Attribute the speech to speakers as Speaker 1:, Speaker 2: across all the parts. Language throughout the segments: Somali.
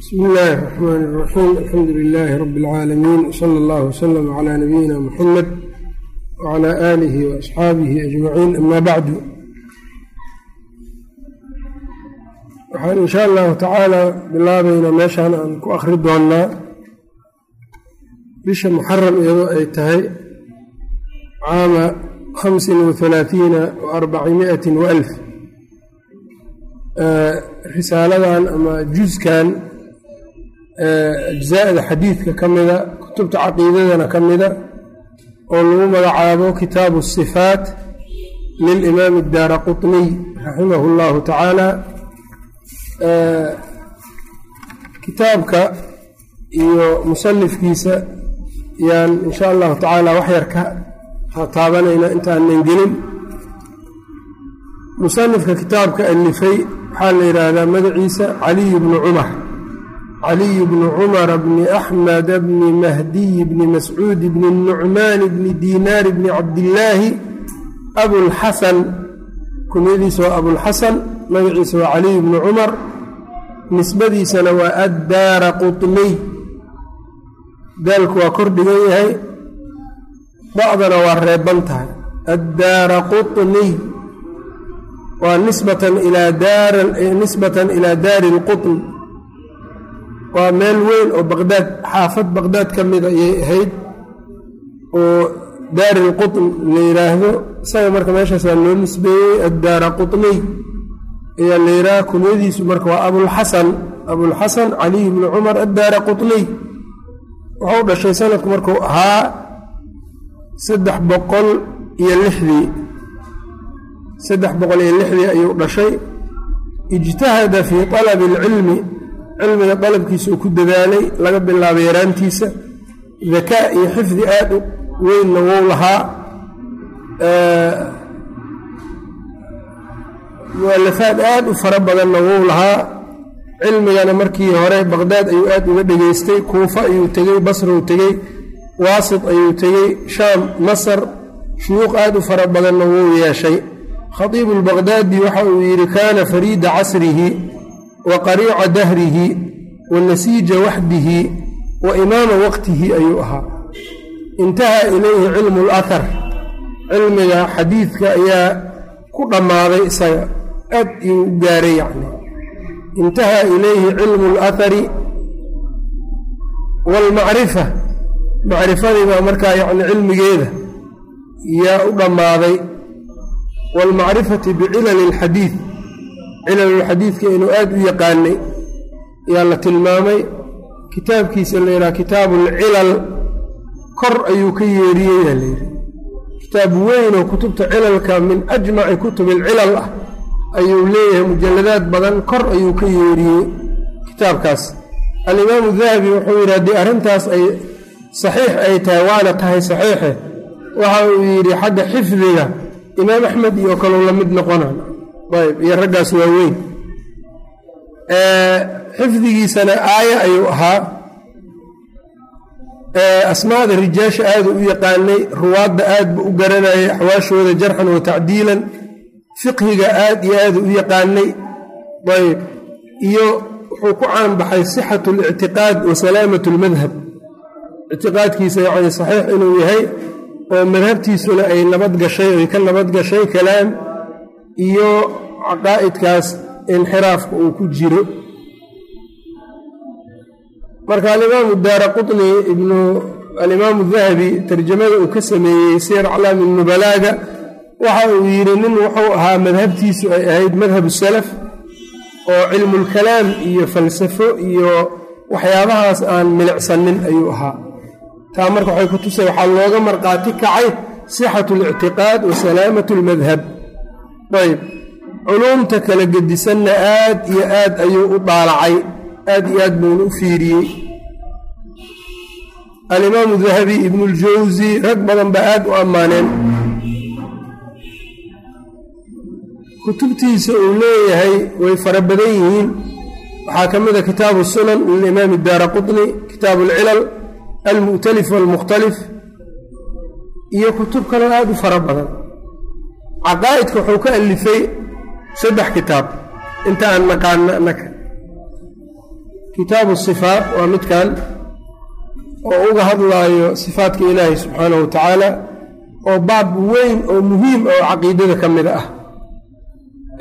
Speaker 1: bismi illaahi raxmaani raxiim alxamdu lilaahi rabbi اlcaalamiin wsala allahu wslm cla nabiyina muxamed wcla aalihi waasxaabihi ajmaciin. Amaa bacdu. Waxaan insha allahu tacaala bilaabaynaa meeshaan aan ku akhri doonnaa bisha muxaram iyadoo ay tahay caama hamsin wa halaatiina wa arbacimiatin wa alf. Risaaladan ama juskan ajzaada xadiidka ka mida kutubta caqiidadana ka mida oo lagu magacaabo kitaabu sifaat lilimaam daara quniy raximahu llahu tacaala kitaabka iyo musanifkiisa ayaan insha allahu tacaala wax yar ka taabanayna intaanan gelin musanifka kitaabka alifay waxaa la yidhaahdaa magaciisa caliy bnu cumar caliy bnu cumara bni axmed bni mahdiy bni mascuud bni nucmaan bni dinaar bni cabdillaahi abulxasan kunyadiisa waa abulxasan magaciisa waa caliy bnu cumar nisbadiisana waa addaara quطniy daalku waa kor dhigan yahay bacdana waa reeban tahay addaara quطniy waa nisbatan ilaa daari اlquطn waa meel weyn oo baqdaad xaafad baqdaad ka mid ah ayay ahayd oo daari lqutn la yidhaahdo isaga marka meeshaas waa loo nisbeeyey addaara qutniy ayaa la yidhaaha kunyadiisu marka waa abulxasan abulxasan caliy bni cumar addaara qutniy wuxuu dhashay sanadku markuu ahaa saddex boqol iyo lixdii saddex boqol iyo lixdii ayuu dhashay. Ijtahada fii talabi alcilmi cilmiga dalabkiisa uu ku dadaalay laga bilaabo yaraantiisa dakaa iyo xifdi aad u weynna wou lahaa. Mualafaad aad u fara badanna wou lahaa. Cilmigana markii hore baqdaad ayuu aad uga dhegaystay kuufa ayuu tegey basrou tegey waasit ayuu tegey shaam masar shuyuuq aad u fara badanna wou yeeshay. Khatiibu lbaqdaadi waxa uu yidhi kaana fariida casrihi wa qariica dahrihi wa nasiija waxdihi wa imaama waqtihi ayuu ahaa. Intahaa ilayhi cilmu lahar cilmiga xadiidka ayaa ku dhammaaday isaga aad iyuu u gaaray yacni. Intahaa ilayhi cilmu alahari waalmacrifa macrifadii baa markaa yacni cilmigeeda yaa u dhammaaday. Waalmacrifati bicilali alxadiid cilalulxadiidka inuu aad u yaqaanay yaa la tilmaamay kitaabkiisa la yidhaha kitaabu alcilal kor ayuu ka yeeriyey yaa layidhi kitaab weynoo kutubta cilalka min ajmaci kutubi alcilal ah ayuu leeyahay mujalladaad badan kor ayuu ka yeeriyey kitaabkaas. Alimaamu dahabi wuxuu yidhi haddii arrintaas ay saxiix ay tahay waana tahay saxiixe. Waxa uu yidhi xagga xifdiga imaam axmed iyo kalou la mid noqona ayb iyo raggaas waa weyn xifdigiisana aaya ayuu ahaa. Asmaada rijaasha aadu u yaqaanay ruwaadda aad bu u garanayay axwaashooda jarxan wa tacdiilan fiqhiga aad iyo aadu u yaqaanay. Ayb iyo wuxuu ku caanbaxay sixatu اlictiqaad wa salaamat اlmadhab ictiqaadkiisa yacni saxiix inuu yahay oo madhabtiisuna ay nabad gashay ay ka nabad gashay kalaam iyo caqaa'idkaas inxiraafka uu ku jiro. Marka alimaamu daara qutni ibnu alimaamu dahabi tarjamada uu ka sameeyey siyar aclaami nubalaaga waxa uu yidhi nin wuxuu ahaa madhabtiisu ay ahayd madhab salaf oo cilmulkalaam iyo falsafo iyo waxyaabahaas aan milicsanin ayuu ahaa. Taa marka waxay ku tusay waxaa looga markaati kacay sixatu lictiqaad wa salaamatu lmadhab ayb. Culuumta kala gedisanna aad iyo aad ayuu u daalacay aad iyo aad buuna u fiiriyey. Alimaamu dahabi ibnu اljawsi rag badan baa aad u ammaaneen. Kutubtiisa uu leeyahay way fara badan yihiin. Waxaa ka mid a kitaabu sunan lilimaami daara quطni kitaabu alcilal almu'talif waalmukhtalif iyo kutub kaloo aad u fara badan caqaa'idka wuxuu ka alifay saddex kitaab. Inta aan naqaano annaka kitaabu sifaat waa midkan oo uga hadlaayo sifaatka ilaahi subxaanahu wa tacaala oo baab weyn oo muhiim oo caqiidada ka mid ah.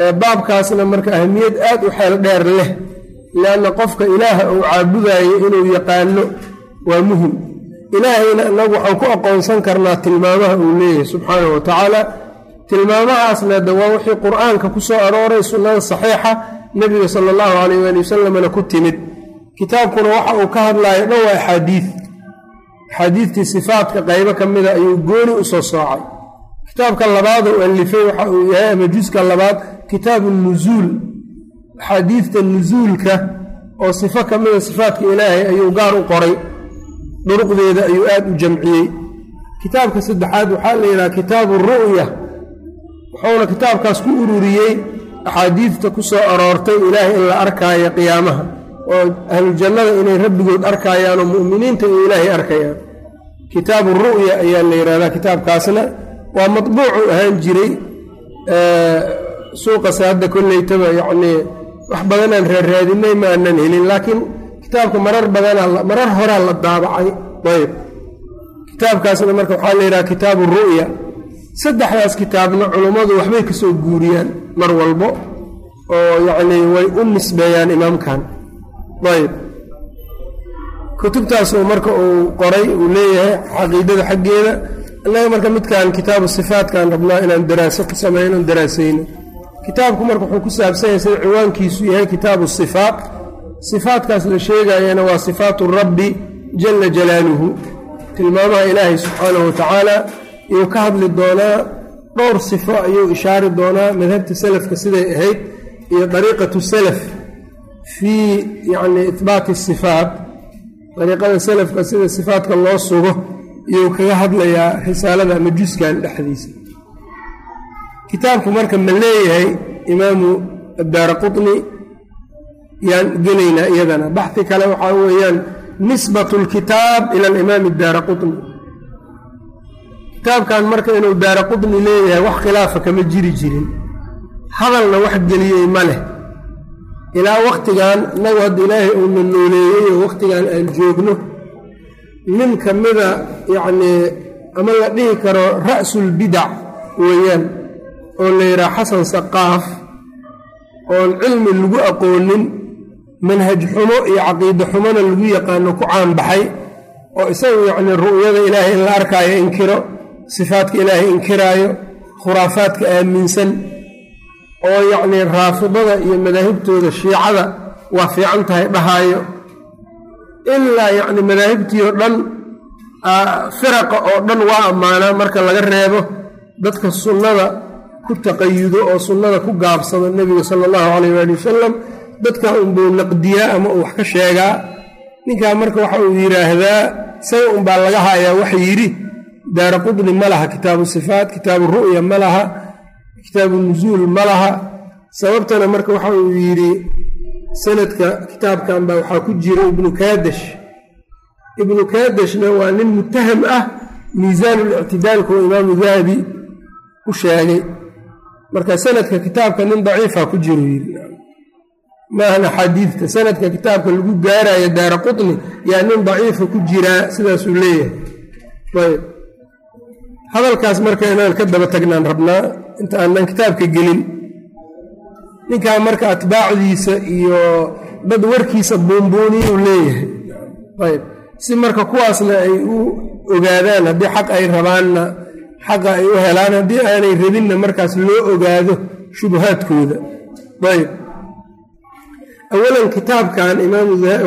Speaker 1: Ee baabkaasna marka ahamiyad aad u xeel dheer leh lianna qofka ilaaha uu caabudayo inuu yaqaano waa muhiim ilaahayna inagu waxaan ku aqoonsan karnaa tilmaamaha uu leeyahay subxaanahu wa tacaala tilmaamahaasna de waa wixii qur'aanka ku soo arooray sunnada saxiixa nebiga sala allahu calayh waali wasalamna ku timid. Kitaabkuna waxa uu ka hadlaayo dhan waa axaadiid axaadiidtii sifaatka qaybo ka mida ayuu gooni u soo soocay. Kitaabka labaad uu alifay waxa uu yahay ama juska labaad kitaabu nusuul axaadiidta nusuulka oo sifo ka mida sifaatka ilaahay ayuu gaar u qoray. Duruqdeeda ayuu aad u jamciyey. Kitaabka saddexaad waxaa la yidhaha kitaabu ru'ya wuxuuna kitaabkaas ku ururiyey axaadiidta ku soo aroortay ilaahay in la arkaayo qiyaamaha oo ahlujannada inay rabbigood arkaayaan oo mu'miniinta iyo ilaahay arkayaan. Kitaabu ru'ya ayaa la yidhahdaa kitaabkaasna. Waa matbuucu ahaan jiray suuqase hadda kollaytaba yacnii wax badanaan raarraadinay ma aanan helin laakiin kitaabka marar badanaa marar horaa la daabacay. Ayb kitaabkaasna marka waxaa la yidhaha kitaabu ru'ya saddexdaas kitaabna culummadu waxbay ka soo guuriyaan mar walbo oo yacnii way u nisbeeyaan imaamkan. Ayb kutubtaasuu marka uu qoray uu leeyahay caqiidada xaggeeda innaga marka midkan kitaabu sifaatkaan rabnaa inaan daraaso ku samayno daraasayno. Kitaabku marka wuxuu ku saabsan yahay sida ciwaankiisu yahay kitaabu sifaat. Sifaatkaas la sheegayana waa sifaatu rabbi jala jalaaluhu. Tilmaamaha ilaahay subxaanahu wa tacaala iyuu ka hadli doonaa dhowr sifo ayuu ishaari doonaa madhabta salafka siday ahayd iyo dariiqatu salaf fii yacni ihbaati sifaat dariiqada salafka sida sifaatka loo sugo iyuu kaga hadlayaa risaalada ama juskan dhexdiisa. Kitaabku marka ma leeyahay imaamu addaara qutni yaan gelaynaa iyadana. Baxi kale waxaa weeyaan nisbatu lkitaab ila alimaami addaara qutni kitaabkan marka inuu daara qutni leeyahay wax khilaafa kama jiri jirin. Hadalna wax geliyey ma leh. Ilaa wakhtigan innagu hadda ilaahay uuna nooleeyey oo wakhtigan aan joogno nin ka mida yacnii ama la dhihi karo ra'sulbidac weeyaan oo la yidhaha xasan saqaaf oon cilmi lagu aqoonin manhaj xumo iyo caqiide xumona lagu yaqaano ku caanbaxay oo isagu yacnii ru'yada ilaahay in la arkaayo inkiro sifaadka ilaahay inkiraayo khuraafaadka aaminsan oo yacnii raafidada iyo madaahibtooda shiicada waa fiican tahay dhahaayo. Ilaa yacni madaahibtii oo dhan firaqa oo dhan waa ammaanaa marka laga reebo dadka sunnada ku taqayudo oo sunnada ku gaabsado nebiga sala allahu calayh waali wasalam dadka unbuu naqdiyaa ama uu wax ka sheegaa. Ninkaa marka waxa uu yidhaahdaa isaga unbaa laga hayaa waxa yidhi daara qudni ma laha kitaabu sifaat kitaabu ru'ya ma laha kitaabu nusuul ma laha. Sababtana marka waxa uu yidhi sanadka kitaabkan baa waxaa ku jira ibnu kaadash. Ibnu kaadashna waa nin mutaham ah miisaanulictidaalka oo imaamu dahabi ku sheegay. Marka sanadka kitaabka nin daciifa ku jiro yidhi. Maahan axaadiidta sanadka kitaabka lagu gaarayo daara qutni yaa nin daciifa ku jiraa sidaasuu leeyahay. Ayb hadalkaas marka inaan ka daba tagnaan rabnaa inta aanan kitaabka gelin ninkaa marka atbaacdiisa iyo dad warkiisa buunbuuniyuu leeyahay. Ayb si marka kuwaasna ay u ogaadaan haddii xaq ay rabaanna xaqa ay u helaan haddii aanay rabinna markaas loo ogaado shubahaadkooda ayb awalan kitaabkan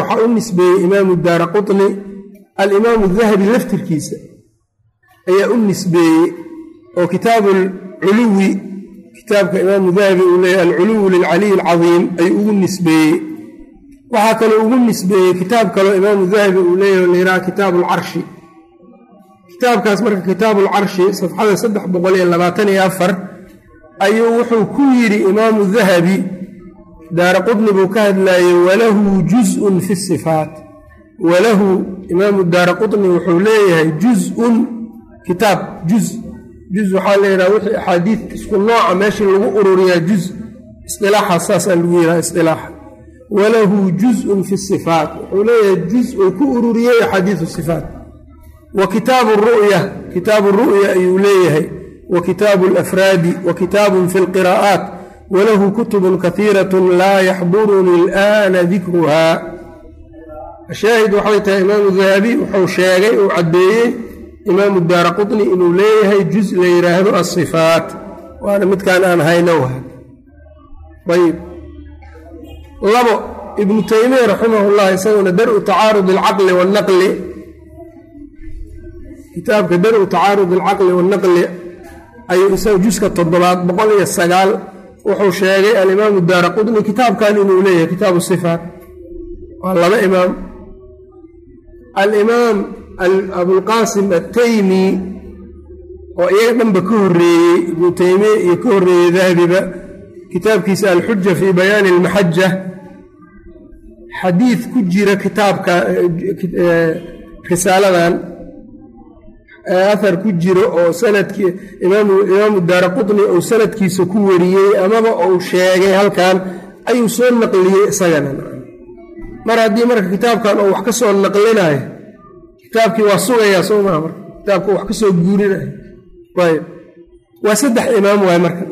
Speaker 1: waxaa u nisbeeyey imaamu daara qutni alimaamu dahabi laftirkiisa ayaa u nisbeeyey oo kitaabu alculuwi kitaabka imaamu dahabi uu leeyahy alculuwu lilcaliy alcadiim ayuu ugu nisbeeyey. Waxaa kaloo ugu nisbeeyey kitaab kaloo imaamu dahabi uu leeyahy layidhaha kitaabu alcarshi kitaabkaas marka kitaabu alcarshi safxada saddex boqol iyo labaatan iyo afar ayuu wuxuu ku yidhi imaamu dahabi daara qudni buu ka hadlaayey walahu juz-un fi sifaat. Walahu imaamu daara qutni wuxuu leeyahay juz-un kitaab juz juz waxaa la yidhaha wixii axaadiid isku nooca meeshii lagu ururiyaa juz isqilaaxa saasaa lagu yidhaha isqilaaxa walahu juzun fi sifaat wuxuu leeyahay juz uu ku ururiyey axaadiisu sifaat. Wa kitaabu ru'ya kitaabu ru'ya ayuu leeyahay. Wa kitaabu alafraadi wa kitaabun fi lqiraa'aat walahu kutubun kaiirat laa yaxduruni al'aana dikruhaa. Shaahid waxay tahay imaamu dahabi wuxuu sheegay uu caddeeyey imaamu daara qutni inuu leeyahay juz la yidhaahdo asifaat waana midkaan aan hayno ayb labo ibnu taymiya raximah llah isaguna dar-u tacaarud alcaqli wanaqli kitaabka dar-u tacaarud alcaqli wanaqli ayuu isaga juska toddobaad boqol iyo sagaal wuxuu sheegay alimaamu daara qutni kitaabkan inuu leeyahay kitaabu sifaat. Waa laba imaam. Alimaam abulqaasim attaymi oo iyaga dhanba ka horeeyey ibnu taymiya iyo ka horeeyey dahabiba kitaabkiisa alxuja fii bayaani almaxaja xadiid ku jira kitaabka risaaladan ahar ku jiro oo sannadkii imaamu daara qutni uu sanadkiisa ku wariyey amaba uu sheegay halkan ayuu soo naqliyey isagana. Mar haddii marka kitaabkan uu wax ka soo naqlinayo kitaabkii waa sugayaa soo marka. Kitaabka wax ka soo guurinayo ayb waa saddex imaam waay marka.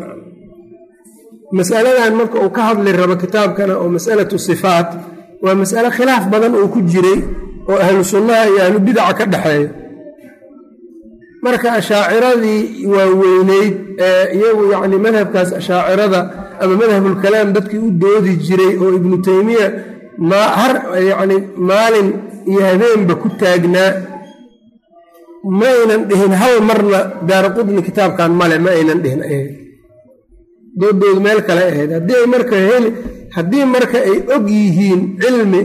Speaker 1: Masaladan marka uu ka hadli rabo kitaabkana oo masalatu sifaat waa masale khilaaf badan uu ku jiray oo ahlu sunnaha iyo ahlu bidaca ka dhexeeya marka ashaaciradii waaweyneyd ee iyagu yacni madhabkaas ashaacirada ama madhabulkalaam dadkii u doodi jiray oo ibnu taymiya har yacni maalin iyo habeenba ku taagnaa ma aynan dhihin hal marna daara qudni kitaabkan male ma aynan dhihin doodoodu meel kale ahayd. Haddii ay marka heli haddii marka ay og yihiin cilmi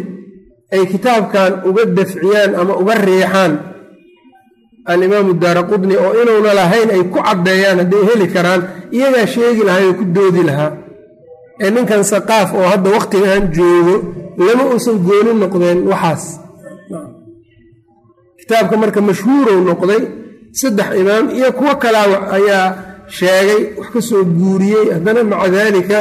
Speaker 1: ay kitaabkan uga dafciyaan ama uga riixaan alimaamu daara qudni oo inuuna lahayn ay ku caddeeyaan hadday heli karaan iyagaa sheegi lahaa oo ku doodi lahaa. Ee ninkan saqaaf oo hadda wakhtigan joogo lama uusan gooni noqdeen waxaas kitaabka marka mashhuurow noqday saddex imaam iyo kuwo kalaa ayaa sheegay wax ka soo guuriyey haddana maca daalika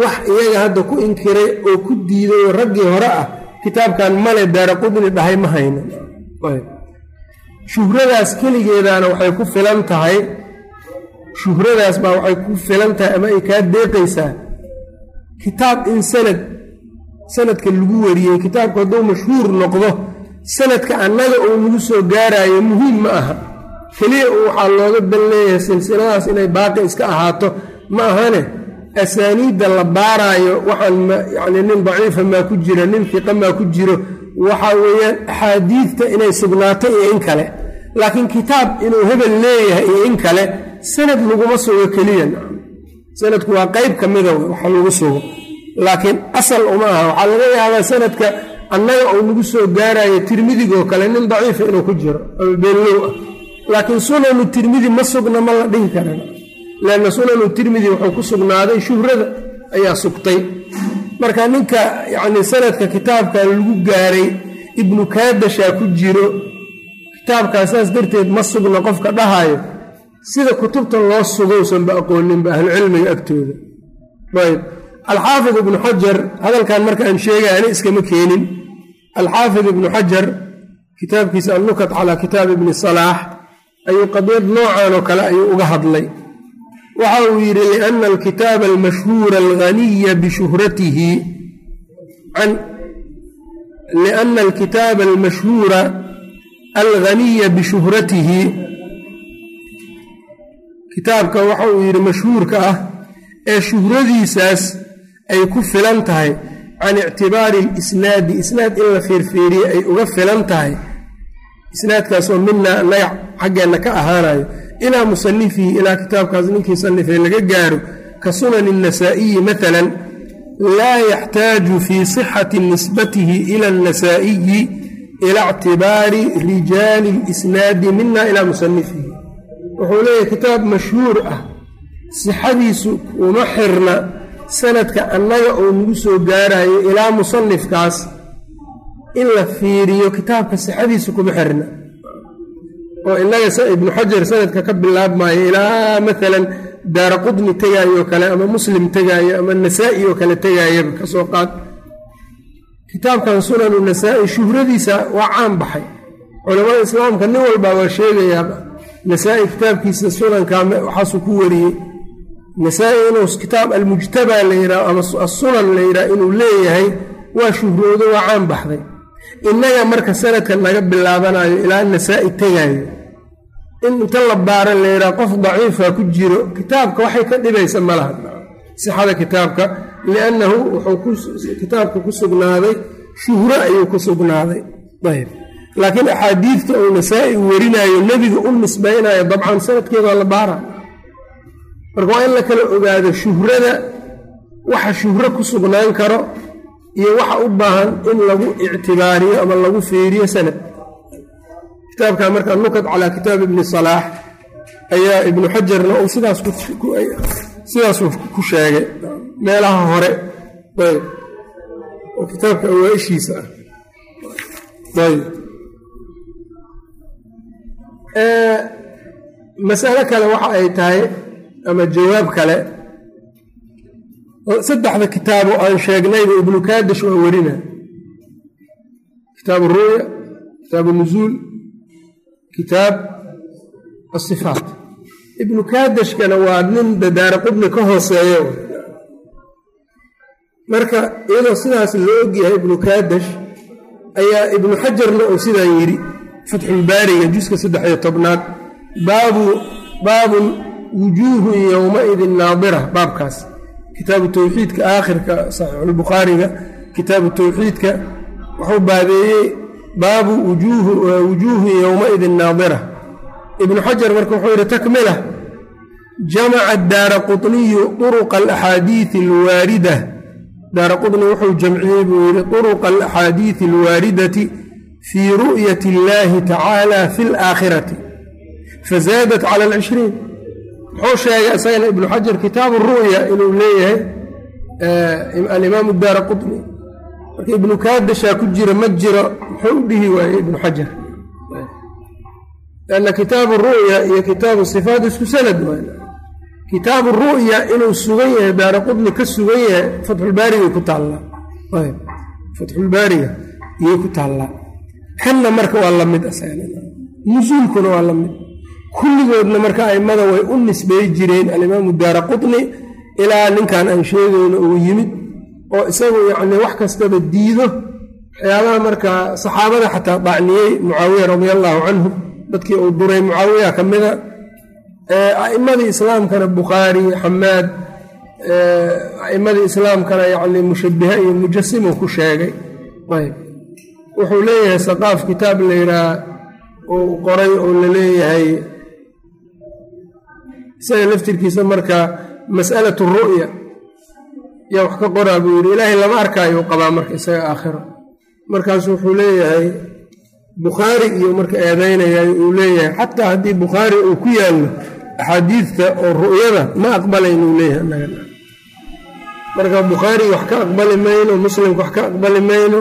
Speaker 1: wax iyaga hadda ku inkiray oo ku diiday oo raggii hore ah kitaabkan male daara qudni dhahay ma hayno shuhradaas keligeedaana waxay ku filan tahay shuhradaas baa waxay ku filan tahay ama ay kaa deeqaysaa kitaab in sanad sanadka lagu wariyey kitaabku hadduu mashhuur noqdo sanadka annaga uu nagu soo gaarayo muhiim ma aha. Keliya uu waxaa looga dan leeyahay silsiladaas inay baaqi iska ahaato. Ma ahane asaaniidda la baaraayo waxaan yani nin daciifa maa ku jira nin fiqa maa ku jiro waxa weeyaan axaadiidta inay sugnaato iyo in kale. Laakiin kitaab inuu hebel leeyahay iyo in kale sanad laguma sugo keliya. Sanadku waa qeyb ka mida waxa lagu sugo. Laakiin asal uma aha. Waxaa laga yaabaa sanadka annaga uu nagu soo gaarayo tirmidigoo kale nin daciifa inuu ku jiro ama beenlow ah. Laakiin sunanu tirmidi ma sugna ma la dhihi karan leanna sunanu tirmidi wuxuu ku sugnaaday shuhrada ayaa sugtay. Marka ninka yacni sanadka kitaabkan lagu gaaray ibnu kaadashaa ku jiro kitaabkaa saas darteed ma sugna qofka dhahayo sida kutubtan loo sugowsanba aqooninba ahlucilmiga agtooda. Ayb alxaafid ibnu xajar hadalkan marka aan sheegay ani iskama keenin alxaafid ibnu xajar kitaabkiisa annukat calaa kitaab ibni salaax ayuu qadiyad noocan oo kale ayuu uga hadlay. Waxa uu yidhi liana alkitaaba almashhuura alghaniya bishuhratihi. Liana alkitaaba almashhuura alghaniya bishuhratihi. Kitaabka waxa uu yidhi mashhuurka ah ee shuhradiisaas ay ku filan tahay can ictibaari lisnaadi isnaad in la fiirfiiriye ay uga filan tahay isnaadkaasoo minaa annaga xaggeenna ka ahaanayo ilaa musanifihi ilaa kitaabkaas ninkii sanifay laga gaaro ka sunani annasaa'iyi maalan laa yaxtaaju fii sixati nisbatihi ila annasaa'iyi ila ictibaari rijaali lisnaadi mina ilaa musanifihi wuxuu leeyahay kitaab mashhuur ah sixadiisu uma xirna sanadka annaga uu nagu soo gaarayo ilaa musanifkaas in la fiiriyo kitaabka sixadiisu kuma xirna. oo innaga ibnu xajar sanadka ka bilaabmaayo ilaa maalan daara qudni tegaayo kale ama muslim tegaayo ama nasaa'i oo kale tegaayaba ka soo qaad. Kitaabkan sunanu nasaa-i shuhradiisa waa caan baxay. Culamada islaamka nin walbaa waa sheegayaa nasaa-i kitaabkiisa sunanka waxaasuu ku wariyey nasaa-i inuu kitaab almujtabaa la yidhaho ama asunan la yidhaho inuu leeyahay waa shuhroodo waa caan baxday. Innaga marka sanadka naga bilaabanayo ilaa nasaa-i tegaayo in inta la baara la yidhaha qof daciifa ku jiro kitaabka waxay ka dhibaysa ma laha. Sixada kitaabka liannahu wuxuu kitaabka ku sugnaaday shuhro ayuu ku sugnaaday. Ayb laakiin axaadiidta uu nasaa-i warinayo nebiga u nisbaynayo dabcan sanadkeeda la baara marka waa in la kala ogaado shuhrada waxa shuhro ku sugnaan karo iyo waxa u baahan in lagu ictibaariyo ama lagu fiiriyo sanad. Kitaabka marka nukad calaa kitaab ibni salaax ayaa ibnu xajarna uu sidaasuu ku sheegay meelaha hore. Ayb oo kitaabka awaa-ishiisa ah masalo kale waxa ay tahay ama jawaab kale. Saddexda kitaabo aan sheegnayba ibnu kaadash waa werina kitaab ru'ya kitaab nuzuul kitaab asifaat ibnu kaadashkana waa nin dadaara qudni ka hooseeyo. Marka iyadoo sidaas loo ogyahay ibnu kaadash ayaa ibnu xajarna uu sidaa yidhi fatxulbaariga juska saddex iyo tobnaad baabu baabun wujuuhun yowmaidin naadira baabkaas. Kitaabu tawxiidka aakhirka saxiixulbukhaariga kitaabu tawxiidka wuxuu baabeeyey baabu wujuuhun yowmaidin naadira. Ibnu xajar marka wuxuu yidhi takmila jamaca daara quniyu uruqa alaxaadiidi alwaarida. Daara quni wuxuu jamciyey buu yidhi uruqa alaxaadiidi alwaaridati fii ru'yati اllaahi tacaala fi اlaakhirati fazaadat cala alcishriin muxuu sheegay isagana ibnu xajar kitaabu ru'ya inuu leeyahay alimaamu daara quطni marka ibnu kaadashaa ku jira ma jiro muxuu u dhihi waayey ibnu xajar? Lanna kitaabu ru'ya iyo kitaabu sifaat isku sanad waay. Kitaabu ru'ya inuu sugan yahay daara qudni ka sugan yahay fatxulbaarigay ku taallaa fatxulbaariga iyay ku taallaa kanna marka waa la mid nusuulkuna waa la mid kulligoodna marka aimada way u nisbey jireen alimaamu daara qutni ilaa ninkan aan sheegayno uu yimid oo isagu yacni wax kastaba diido waxyaabaha marka saxaabada xataa dacniyey mucaawiya radia allaahu canhu dadkii uu duray mucaawiya ka mida a'imadii islaamkana bukhaari xamaad a'imadii islaamkana yacni mushabiha iyo mujasimu ku sheegay. Ayb. Wuxuu leeyahay saqaaf kitaab la yidhaha uu qoray oo la leeyahay isaga laftirkiisa marka mas'alatu ru'ya yaa wax ka qoraa buu yidhi ilaahay lama arkaayo qabaa marka isaga aakhiro. Markaasu wuxuu leeyahay bukhaari iyo marka eedaynayay uu leeyahay xataa haddii bukhaari uu ku yaallo axaadiidta oo ru'yada ma aqbalaynuu leeyahay anaga marka bukhaari wax ka aqbali mayno muslimka wax ka aqbali mayno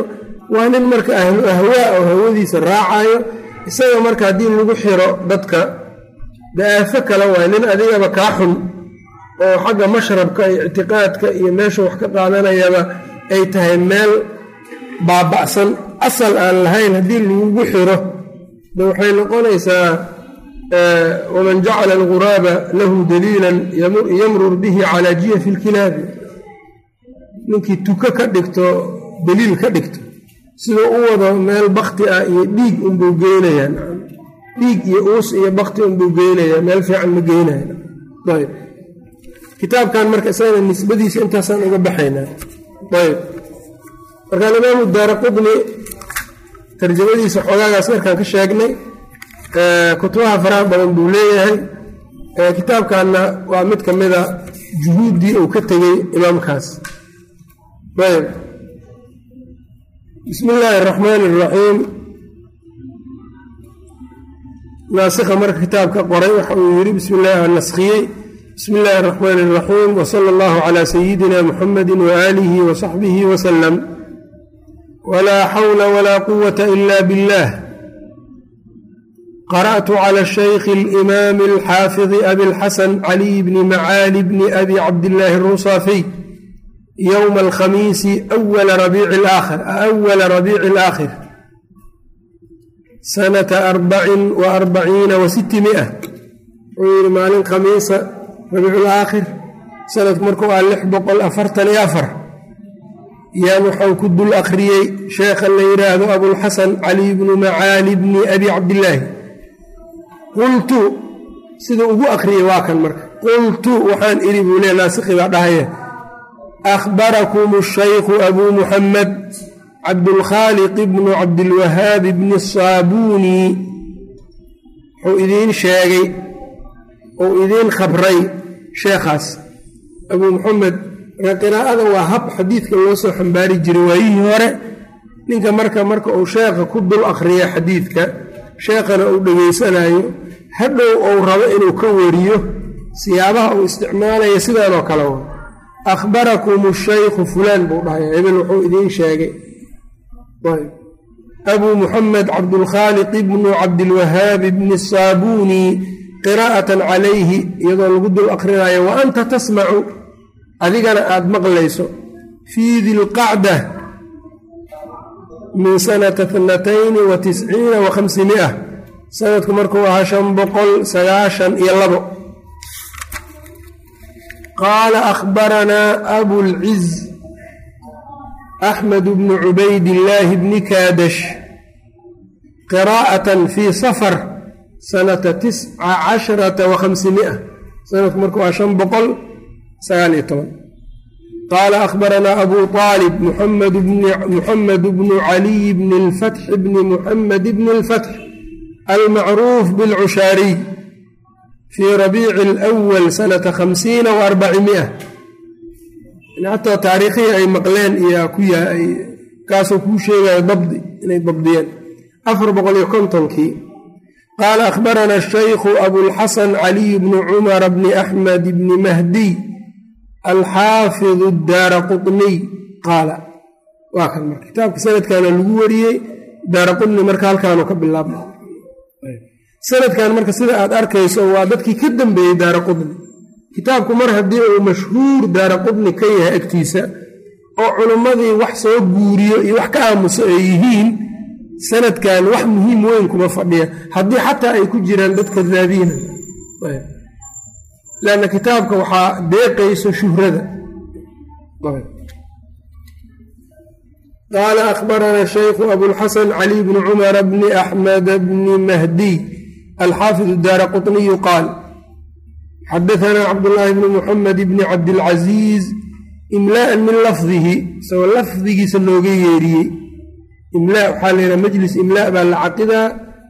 Speaker 1: waa nin marka ahlu ahwaa oo hawadiisa raacayo isaga marka haddii lagu xiro dadka da'aafo kale waay nin adigaba kaa xun oo xagga mashrabka iyo ictiqaadka iyo meesha wax ka qaadanayaba ay tahay meel baaba'san. Asal aan lahayn haddii lagugu xiro de waxay noqonaysaa waman jacala alguraaba lahu daliilan yamrur bihi calaa jiyafi lkilaabi ninkii tuko ka dhigto daliil ka dhigto siduu u wado meel bakti ah iyo dhiig unbuu geynayaa dhiig iyo uus iyo bakti unbuu geynayaa meel fiican ma geynaya ayb. Kitaabkan marka isagana nisbadiisa intaasaan uga baxaynaa. Ayb. Marka alimaamu daara qudni tarjamadiisa xogaagaas markaan ka sheegnay kutubaha faraha badan buu leeyahay. Kitaabkanna waa mid ka mida juhuuddii uu ka tegey imaamkaas. Ayb. Bismi illaahi araxmaan iraxiim naasikha marka kitaabka qoray waxa uu yidhi bismi illaahi naskiyey bismi illaahi araxmaan iraxiim wsala allahu calaa sayidina muxamadi waaalihi wasaxbihi wasalam walaa xawla walaa quwata ila billah qara'tu cala shaykhi alimaami alxaafidi abi lxasan caliy bni macaali bni abi cabdillaahi arusaafiy yowma alkhamiisi awala rabiici alaakhir sanata arbacin wa arbaciina wa sitti mia wuxuu yidhi maalin khamiisa rabiicu laakhir sanadku markuu ah lix boqol afartan iyo afar yaan waxau ku dul akhriyey sheekha la yidhaahdo abulxasan cali bnu macaali bni abi cabdillaahi qultu siduu ugu akhriyey waa kan marka qultu waxaan idhi buu le naasikhi baa dhahaya akhbarakum shaykhu abuu muxamed cabdulkhaaliq bnu cabdilwahaab bni saabuuni wuxuu idiin sheegay uu idiin khabray sheekhaas. Abuu muxamed qiraa'ada waa hab xadiidka loo soo xambaari jiray waayihii hore. Ninka marka marka uu sheekha ku dul akhriya xadiidka sheekhana uu dhegaysanayo hadhow uu rabo inuu ka wariyo siyaabaha uu isticmaalaya sidaanoo kale wa akhbarakum shaykhu fulaan buu dhahaya hebel wuxuu idiin sheegay abuu muxamed cabdulkhaaliq bnu cabdilwahaab bni saabuuni qiraa'atan calayhi iyadoo lagu dul akhrinayo wa anta tasmacu adigana aada maqlayso fii dilqacda min sanata tnatayni wa tisciina wa khamsimia sanadku markuu ahaa shan boqol sagaashan iyo labo qaala akhbaranaa abulciz axmed bnu cubaydillaahi bni kaadash qiraa'atan fii safar sanata tisca casharata wa khamsimia sanadku marka waa shan boqol sagaal iyo toban qaala akhbaranaa abu aalib muxamed bnu caliy bni lfatxi bni muxamed bni lfatx almacruuf bilcushaariy fii rabiici alwal sanata khamsiina wa arbacimia xataa taariikhihii ay maqleen iyo ku yahay kaasoo kuu sheegayo dabdi inay dabdiyeen afar boqol iyo kontonkii qaala akhbaranaa shaykhu abulxasan caliy bnu cumara bni axmed bni mahdiy alxaafid daara quniy qaala waa kan marka kitaabka sanadkana lagu wariyey daara quni marka halkaanu ka bilaabma sanadkan marka sida aad arkayso waa dadkii ka dambeeyey daara qudni kitaabku mar haddii uu mashhuur daara qudni ka yahay agtiisa oo culummadii wax soo guuriyo iyo wax ka aamuso ay yihiin sanadkan wax muhiim weyn kuma fadhiya. Haddii xataa ay ku jiraan dadka daadiina lanna kitaabka waxaa deeqayso shuhrada. Qaala akhbarana shaykhu abulxasan cali bni cumara bni axmed bni mahdiy alxaafid daara quطniyu qaal xadaanaa cabdulaahi bni muxamed bni cabdilcaziiz imlaa'an min lafdihi isagoo lafdigiisa looga yeeriyey imlaa waxaa la yidhaha majlis imlaa baa la caqidaa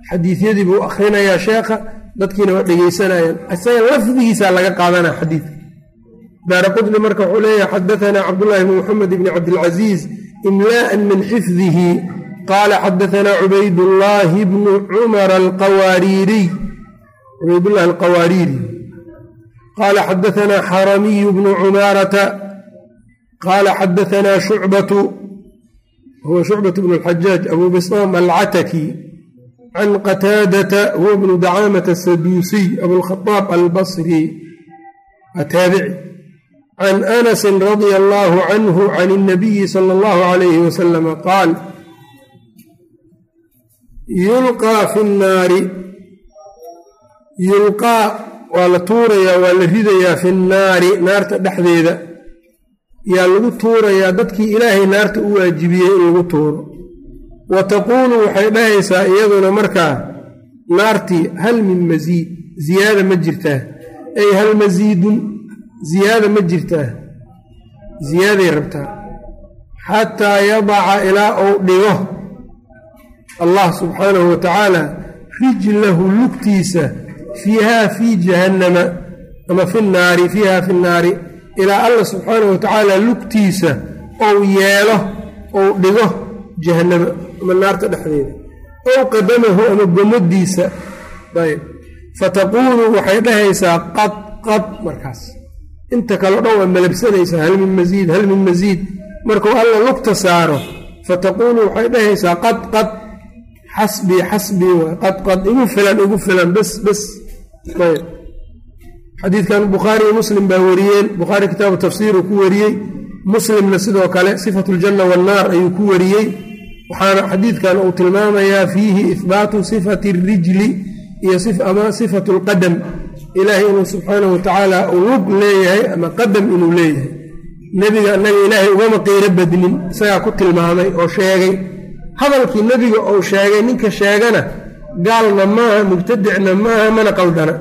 Speaker 1: xadiisyadii buu akhrinayaa sheekha dadkiina waa dhegaysanayaan isaga lafdigiisaa laga qaadanaa xadiidka daara marka wuxuu leeyahay xadaanaa cabdulaahi bni muxamed bni cabdilcaziiz imlaa'an min xifdihi qaala xadaanaa cubaydullaahi bnu cumar alqawaariiriy cubaydullahi alqawaariiri qaala xadaanaa xaramiyu bnu cumaarata qaala xadaanaa shucbatu huwa shucbat bnu alxajaaj abu bislaam alcataki can qataadata huwa bnu dacaamata asaduusiy abulkhadaab albasri ataabici can anasin radia allaahu canhu can اnabiyi sala allahu calayhi wasalama qaal yulqaa fi nnaari yulqaa waa la tuurayaa waa la ridayaa fi nnaari naarta dhexdeeda. Yaa lagu tuurayaa dadkii ilaahay naarta u waajibiyey in lagu tuuro. Wa taquulu waxay dhahaysaa iyaduna markaa naartii hal min masiid ziyaada ma jirtaa ay hal masiidun ziyaada ma jirtaa ziyaaday rabtaa xataa yadaca ilaa uu dhigo allah subxaanahu wa tacaala rijlahu lugtiisa fiihaa fii jahannama ama fi naari fiiha fi nnaari ilaa allah subxaanahu wa tacaala lugtiisa ou yeelo ou dhigo jahannama ama naarta dhexdeeda ow qadamahu ama gomadiisa ayb fataquulu waxay dhahaysaa qad qad markaas inta kale dhan waa malabsanaysaa hal min masiid hal min masiid markuu alla lugta saaro fataquulu waxay dhahaysaa qad qad xasbii xasbii qad qad igu filan igu filan bes ayb xadiidkan bukhaari iyo muslim baa wariyeen bukhaari kitaabu tafsiiruu ku wariyey muslimna sidoo kale sifatu ljanna wannaar ayuu ku wariyey waxaana xadiidkan uu tilmaamayaa fiihi ihbaatu sifati rijli iyo ama sifatu lqadam ilaahay inuu subxaanahu watacaala uu lug leeyahay ama qadam inuu leeyahay nebiga annaga ilaahay ugama qiiro badnin isagaa ku tilmaamay oo sheegay hadalkii nebiga uu sheegay ninka sheegana gaalna maaha mubtadicna maaha mana qaldana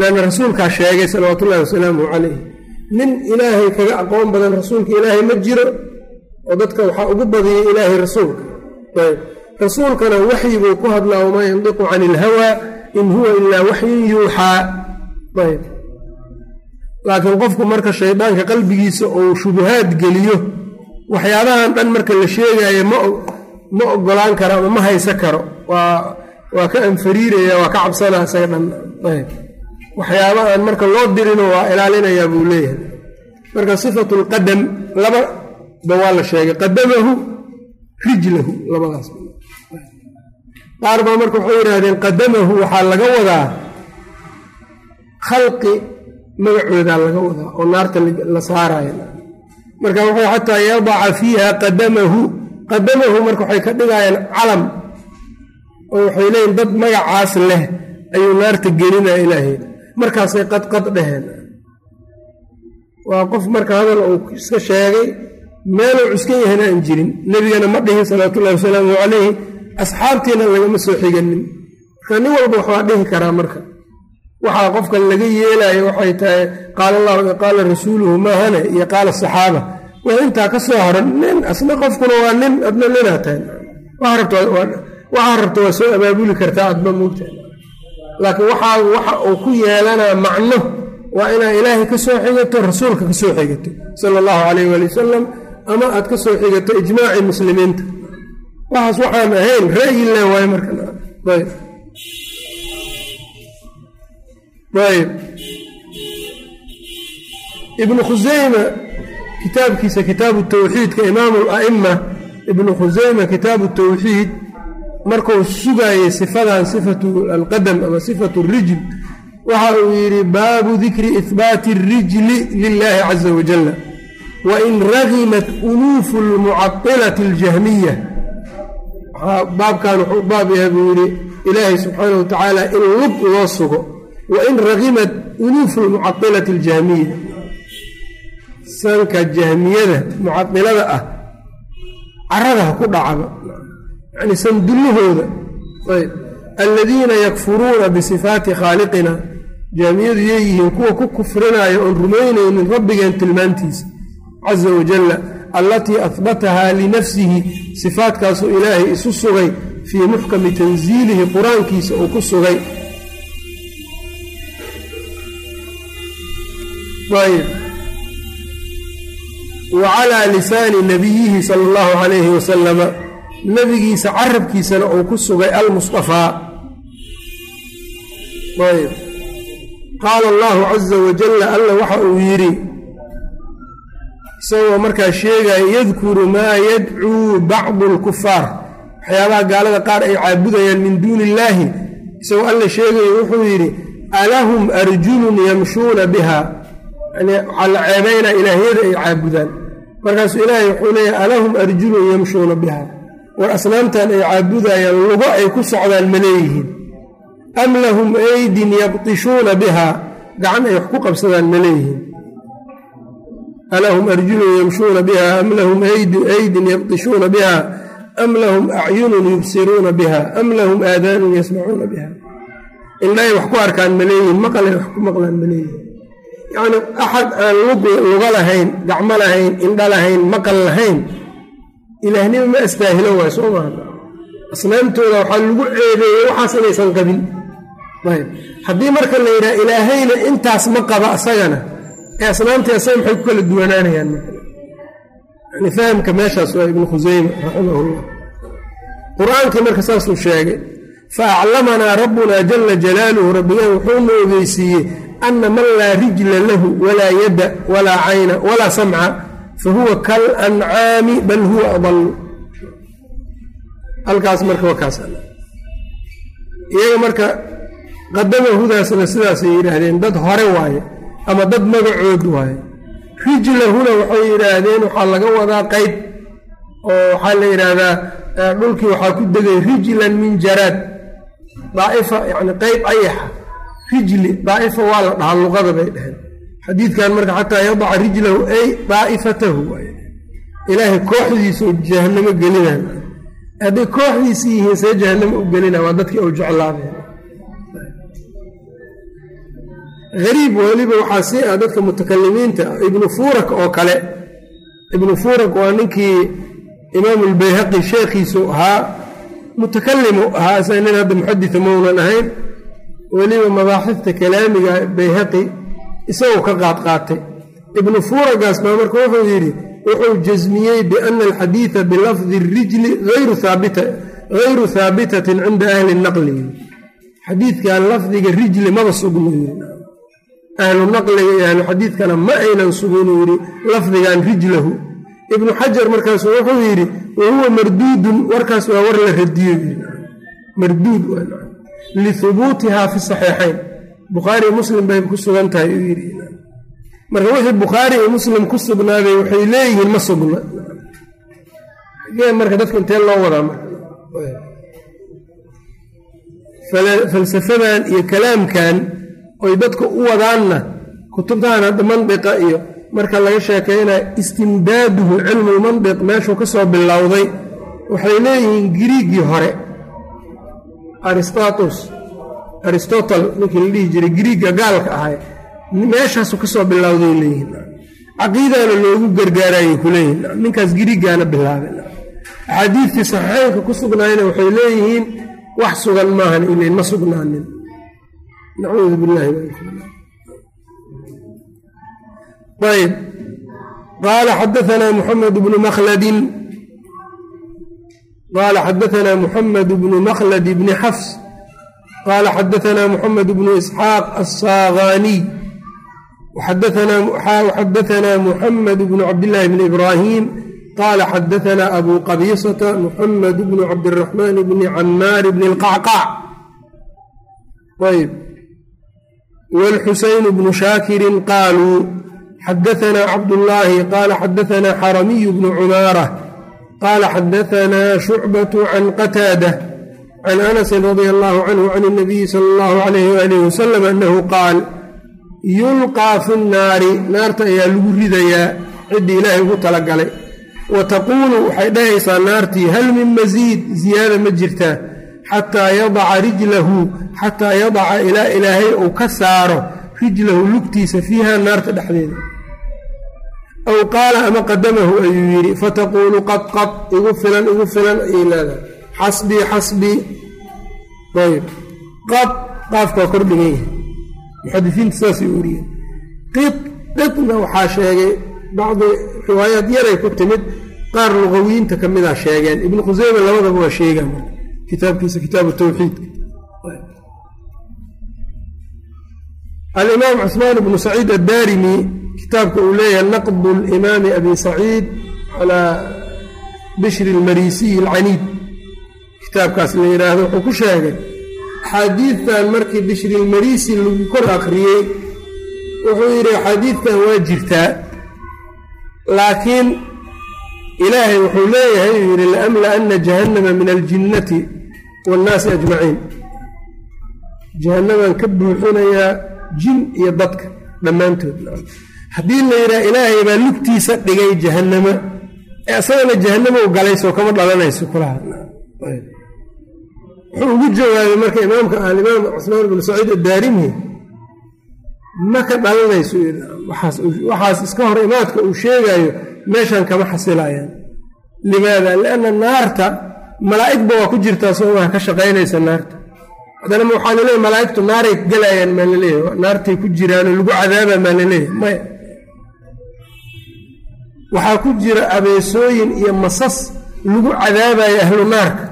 Speaker 1: lanna rasuulkaa sheegay salawaatu ullahi wasalaamu calayh nin ilaahay kaga aqoon badan rasuulka ilaahay ma jiro oo dadka waxaa ugu badiyay ilaahay rasuulka. Rasuulkana waxyi buu ku hadlaa wamaa yandiqu cani ilhawaa in huwa ilaa waxyin yuuxaa laakiin qofku marka shaydaanka qalbigiisa uu shubuhaad geliyo waxyaabahan dhan marka la sheegaayo ma ogolaan karo ama ma haysa karo. Waa ka anfariiraya waa ka cabsanaa isaga dhan. Waxyaaba aan marka loo dirino waa ilaalinayaa buu leeyahay. Marka sifatu lqadam lababa waa la sheegay. Qadamahu rijlahu labadaas. Qaar baa marka waxay yidhaahdeen qadamahu waxaa laga wadaa khalqi magacoodaa laga wadaa oo naarta la saaraayo. Marka wuxuu xataa yadaca fiiha qadamahu qadamahu marka waxay ka dhigayaan calam oo waxay leeyiin dad magacaas leh ayuu naarta gelinaya ilaahay. Markaasay qadqad dheheen waa qof marka hadal uu iska sheegay meeluu cuskan yahana aan jirin nebigana ma dhihin salawaatullahi wasalaamu calayhi asxaabtiina lagama soo xiganin. Marka nin walba waxbaa dhihi karaa marka. Waxaa qofka laga yeelayo waxay tahay qaala allahu qaala rasuuluhu maahane iyo qaala saxaaba waa intaa ka soo haran nin asna qofkuna waa nin adna ninaa tahay waxaa rabta waa soo abaabuli kartaa adba moogtahay laakiin waxaa waxa uu ku yeelanaa macno waa inaa ilaahay ka soo xigato rasuulka ka soo xigato sala allahu calayh waali wasalam ama aad ka soo xigato ijmaaci muslimiinta. Waxaas waxaan ahayn ra'yi le waayo marka ayb ayb ibnu khuseyma kitaabkiisa kitaabu tawxiidka imaamu ala'ima ibnu khuseyma kitaabu tawxiid markuu sugaayey sifadan sifatu alqadam ama sifatu rijl waxa uu yidhi baabu dikri ihbaati اrijli lilahi caza wajala wain ragimat unuufu lmucailati اljahmiya baabkan wuxuu baab yahay buu yidhi ilaahay subxaana wa tacaala in lug loo sugo wain ragimat unuufu lmucailati اljahmiya sanka jahmiyada mucailada ah carada ha ku dhacaba yani sandullahooda. Ayb. Aladiina yakfuruuna bisifaati khaaliqina jaamiyadu yeeyihiin kuwa ku kufrinaayo oon rumaynaynin rabbigeen tilmaantiisa. Caza wajalla allatii ahbatahaa linafsihi sifaatkaasuu ilaahay isu sugay fii muxkami tansiilihi qur'aankiisa uu ku sugay. Ayb wa calaa lisaani nabiyihi sala allahu calayhi wasalama nebigiisa carabkiisana uu ku sugay almusطafaa ayb qaala allahu caza wajalla alla waxa uu yidhi isagoo markaa sheegaya yadkuru maa yadcuu bacdu اlkufaar waxyaabaha gaalada qaar ay caabudayaan min duuni illaahi isagoo alla sheegayo wuxuu yidhi alahum arjulun yamshuuna biha. Yani waxaa la ceebaynaa ilaahyada ay caabudaan markaasuu ilaahay wuxuu leeyahy alahum arjulun yamshuuna biha war asnaamtan ay caabudayaan lugo ay ku socdaan ma leeyihiin. Am lahum aydin yabtishuuna biha gacan ay wax ku qabsadaan ma leeyihiin. Alahum arjulun yamshuuna biha am lahum aydin yabtishuuna biha am lahum acyunun yubsiruuna biha am lahum aadaanun yasmacuuna biha indhaay wax ku arkaan ma leeyihiin maqalay wax ku maqlaan ma leeyihiin yacni axad aan luga lahayn gacmo lahayn indha lahayn maqal lahayn ilaahnimo ma astaahilo waay soo maaha asnaamtooda waxaa lagu ceebeeyey waxaas inaysan qabin. Ayb haddii marka la yidhaha ilaahayna intaas ma qaba asagana ee asnaamtii asaga maxay ku kala duwanaanayaan? Yani fahamka meeshaas waa ibnu khuseyme raximahullah. Qur'aankii marka saasuu sheegay fa aclamanaa rabbunaa jala jalaaluhu rabbigeen wuxuuna ogeysiiyey ana man laa rijla lahu walaa yadda walaa cayna walaa samca fahuwa kal ancaami bal huwa adalu halkaas marka waa iyaga marka qadama hudaasna sidaasay yidhaahdeen dad hore waaye ama dad magacood waaye rijlahuna waxay yidhaahdeen waxaa laga wadaa qeyb oo waxaa la yidhaahdaa dhulkii waxaa ku degay rijlan min jaraad daaifa yani qeyb ayaxa rijli daaifa waa la dhahaa luqada bay dhaheen. Xadiidkan marka xataa yadaca rijlahu ay daa'ifatahu ilaahay kooxdiisa jahanamo gelinaan. Hadday kooxdiisi yihiin see jahanamo u gelina waa dadkii u jeclaadeen hariib weliba waxaa sii ah dadka mutakalimiinta ibnu furak oo kale. Ibnu furak waa ninkii imaamu lbayhaqi sheekhiisu ahaa mutakalimu ahaa isaga nin hadda muxadita maunan ahayn weliba mabaaxifta kalaamiga bayhaqi isagoo ka qaadqaatay ibnu furagaas baa marka wuxuu yidhi wuxuu jasmiyey biana alxadiida bilafdi rijli hayru haabitatin cinda ahli naqli. Xadiidkan lafdiga rijli maba sugno ahlu naqliga iyo xadiidkana ma aynan suginu yidhi lafdigan rijlahu. Ibnu xajar markaasu wuxuu yidhi wahuwa marduudun warkaas waa war la radiyo marduud lihubuutihaa fi saxiixayn bukhaari muslim bay ku sugan tahay yidhi marka wixii bukhaari iyo muslim ku sugnaaday waxay leeyihiin ma sugna marka dadka intee loo wadaa falsafadan iyo kalaamkan oy dadka u wadaanna kutubtahan hadda mandiqa iyo marka laga sheekaynaya istimdaaduhu cilmulmandiq meeshuu ka soo bilowday waxay leeyihiin giriigii hore aristatus aristotle ninkii la dhihi jiray giriigga gaalka ahay meeshaasu ka soo bilowday leeyihiin caqiidana loogu gargaarayay kuleeyihin ninkaas giriiggaana bilaabay. Axaadiidtii saxiixeynka ku sugnaayna waxay leeyihiin wax sugan maahan ilayn ma sugnaanin. Nacuudu billahi ayb qaala xadaanaa muxamed bnu makhladin qaala xadaanaa muxamed bnu makhlad bni xafs qaala xadaanaa muxamed bnu isxaaq assaagaaniy xadaanaa muxamed bnu cabdillaahi bni ibraahim qaala xadaanaa abu qabiisata muxamed bnu cabdiraxmaan bni camaar bni lqacqac ayb wاlxuseyn bnu shaakirin qaaluu xadaanaa cabdullaahi qaala xadaanaa xaramiyu bnu cumaara qaala xadaanaa shucbaة can qataada can anasin radia allahu canhu can اnabiyi sala اllahu alayh waalih wasalam anahu qaal yulqaa fi nnaari naarta ayaa lagu ridayaa ciddii ilaahay ugu talagalay wa taquulu waxay dhahaysaa naartii hal min masiid ziyaada ma jirtaa xataa yadaca rijlahu xataa yadaca ilaa ilaahay uu ka saaro rijlahu lugtiisa fiiha naarta dhexdeeda aw qaala ama qadamahu ayuu yidhi fataquulu qad qad igu filan igu filan ayay leedahay xasbii xasbii ayb qad qaafkaa kordhigan yahay muxadisiinta saasay wariyeen qid qidna waxaa sheegay bacdi riwaayaad yaray ku timid qaar luqawiyiinta ka mida sheegeen ibnu khuseyme labadaba waa sheegaan kitaabkiisa kitaabu tawxiidka alimaam cusmaan bnu saciid addaarimi kitaabka uu leeyahay naqdu limaami abi saciid calaa bishri almarisiyi alcaniid. Kitaabkaas la yidhaahdo wuxuu ku sheegay axaadiidtan markii bishri almarisi lagu kor akhriyey wuxuu yidhi axaadiidtan waa jirtaa laakiin ilaahay wuxuu leeyahay uu yidhi laamla'anna jahannama min aljinnati waannaasi ajmaciin. Jahannamaan ka buuxinayaa jin iyo dadka dhammaantood haddii la yidhaha ilaahay baa lugtiisa dhigay jahannamo ee asagana jahannamow galay soo kama dhalanayso kulaha. Wuxuu ugu jawaabay marka imaamka alimaam cusmaan bnu saciid addaarimi ma ka dhalanayso waxaas iska hor imaadka uu sheegayo meeshan kama xasilayaan limaada? Lianna naarta malaa'igba waa ku jirtaa soomaa ka shaqaynaysa naarta. Haddana waxaa laleeyahy malaa'igtu naaray galayaan maa laleeyahy naartay ku jiraanoo lagu cadaaba maa laleeyahy maya waxaa ku jira abeesooyin iyo masas lagu cadaabayo ahlu naarka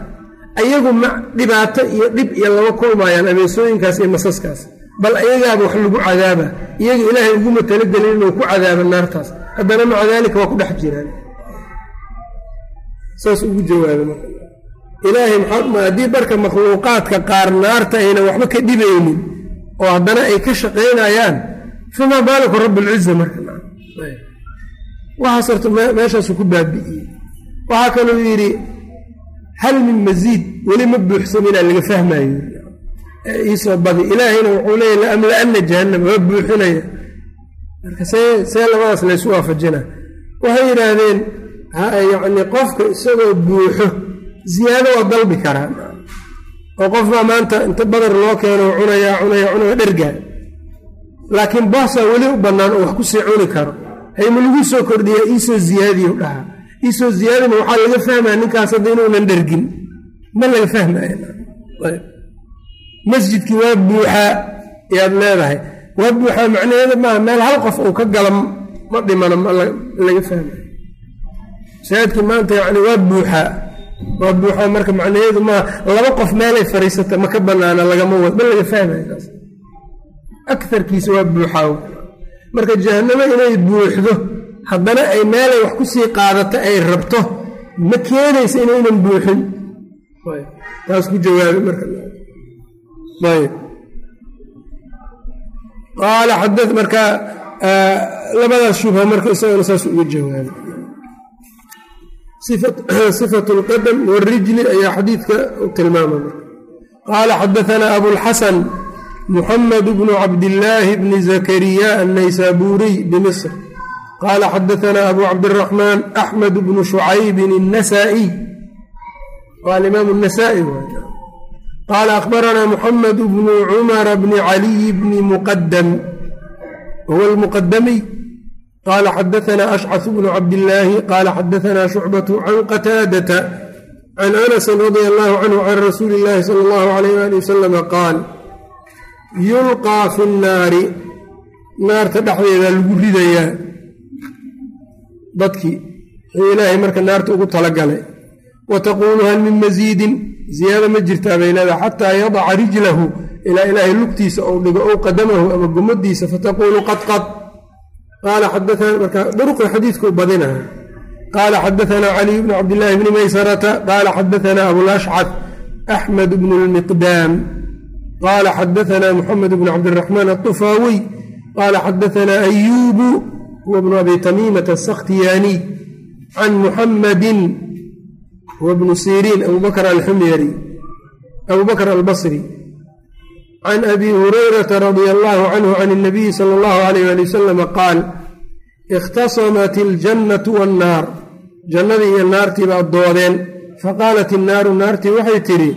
Speaker 1: ayagu ma dhibaato iyo dhib iyo lama kulmaayaan abeesooyinkaas iyo masaskaas. Bal ayagaaba wax lagu cadaaba iyaga ilaahay uguma talagelin inuu ku cadaabo naartaas. Haddana maca daalika waa ku dhex jiraan. Saas ugu jawaaba ilaahay haddii marka makhluuqaadka qaar naarta ayna waxba ka dhibaynin oo haddana ay ka shaqaynayaan famaa baalaku rabbilciza marka waxaas horta meeshaasu ku baabi'iyey. Waxaa kaluu yidhi hal min masiid weli ma buuxsaminaa laga fahmayo. Iisoo badi ilaahayna wuxuu leeya laamla-ana jahannam waa buuxinaya. Marka see see labadaas laysu waafajina. Waxay yidhaahdeen yacni qofka isagoo buuxo ziyaado waa dalbi karaa oo qof baa maanta inta badar loo keeno cunayaa cunayaa cunaya dhergaa. Laakiin boosaa weli u bannaan oo wax ku sii cuni karo hayma lagu soo kordhiyaa iisoo ziyaadiyo dhaha iisoo ziyaadima waxaa laga fahmaya ninkaas hadda inuunan dhergin ma laga fahmaya masjidkii waa buuxaa yaad leedahay. Waa buuxaa macnaheeda maaha meel hal qof uu ka gala ma dhimano ma laga fahmaya masaajidkii maanta yacni waa buuxaa waa buuxaa marka macnaheedu maaha laba qof meelay fadhiisata ma ka banaana lagama wad ma laga fahmaya taas. Akarkiisa waa buuxaa marka jahannamo inay buuxdo haddana ay meelay wax ku sii qaadato ay rabto ma keenaysa inaynan buuxin. Taas ku jawaabay marka. Ayb qaala xada marka labadaas shubha marka isagana saas uga jawaabay sifatu lqadam warijli ayaa xadiidka tilmaamay qaala xadaanaa abulxasan muxamed bnu cabdillaahi bni zakariya annaysaabuuriy bimisr qaala xadaanaa abu cabdiraxmaan axmed bnu shucaybin الnasaa-iy waa alimaam الnasaa-i qaala akhbaranaa muxamed bnu cumara bni caliy bni muqadam huwa almuqadamiy qaala xadaanaa ashcaث bnu cabdillaahi qaala xadaanaa shucbaة can qataadata can anasi radia allahu canhu can rasuuli اllahi salى اllahu alayh ali wasalama qaal yulqaa fi nnaari naarta dhexdeeda lagu ridayaa. Dadkii wixii ilaahay marka naarta ugu talagalay. Wa taquulu hal min masiidin ziyaado ma jirtaa bay leedahay xataa yadaca rijlahu ilaa ilaahay lugtiisa ou dhigo ow qadamahu ama gomadiisa fataquulu qad qad. Qaala xadaana marka duruqda xadiidku badinaha qaala xadaanaa caliy bnu cabdillaahi bni maysarata qaala xadaanaa abulashcad axmed bnu lmiqdaam qaala xadaanaa muxamed bn cabdiraxmaan atufaawiy qaala xadaanaa ayuubu huwa bnu abi tamiimata asakhtiyaaniy can muxamadin huwa bnu siriin abubakr alxumyari abubakr albasri can abi hurayrata radia allahu canhu can اnabiyi sala allahu alayh ali wasalama qaal ikhtasamat iljannatu wannaar jannadii iyo naartiiba doodeen faqaalat innaaru naartii waxay tidhi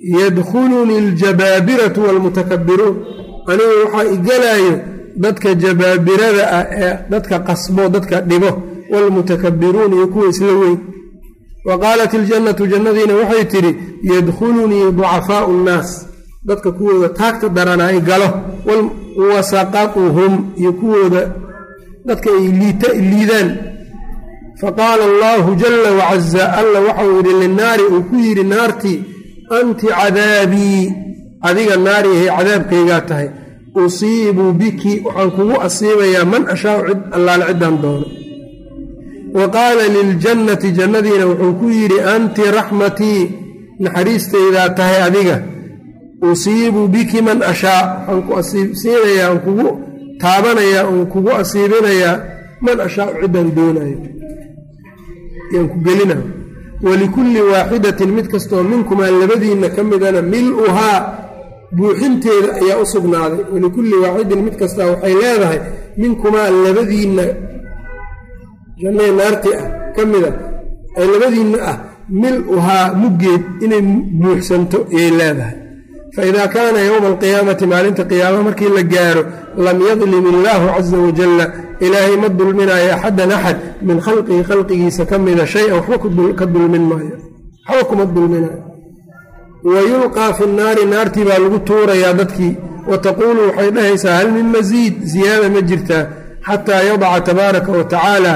Speaker 1: yadkhulunii aljabaabiratu waalmutakabiruun anigu waxaa igelaayo dadka jabaabirada ah ee dadka qasbo dadka dhibo waalmutakabiruun iyo kuwa isla weyn. Wa qaalat iljannatu jannadiina waxay tidhi yadkhulunii ducafaau nnaas. Dadka kuwooda taagta darana ay galo wasaqaquhum iyo kuwooda dadka ay liidaan. Faqaala allaahu jala wacaza alla waxau yidhi linaari uu ku yidhi naartii anti cadaabii adiga naariyahay cadaabkaygaa tahay usiibu biki waxaan kugu asiibayaa man ashaau cid allaale ciddaan doono wa qaala liljannati jannadiina wuxuu ku yidhi anti raxmatii naxariistaydaa tahay adiga usiibu biki man ashaa waxaan ku asiibsiinayaa aan kugu taabanayaa oon kugu asiibinayaa man ashaau ciddaan doonayo yaan ku gelina walikulli waaxidatin mid kastoo minkumaa labadiinna ka midana mil-uhaa buuxinteeda ayaa u sugnaaday. Walikulli waaxidin mid kastaa waxay leedahay minkumaa labadiinna jannada naarti ah ka mida ay labadiinna ah mil-uhaa muggeed inay buuxsanto ayay leedahay faidaa kaana yowma alqiyaamati maalinta qiyaamaha markii la gaaro lam yadlim illaahu caza wajalla ilaahay ma dulminaayo axadan axad min khalqihi khalqigiisa ka mida shay-an waxba ka dulmin maayo waxba kuma dulminayo wa yulqaa fi nnaari naartii baa lagu tuurayaa dadkii wa taquulu waxay dhahaysaa hal min masiid ziyaada ma jirtaa xataa yadaca tabaaraka wa tacaala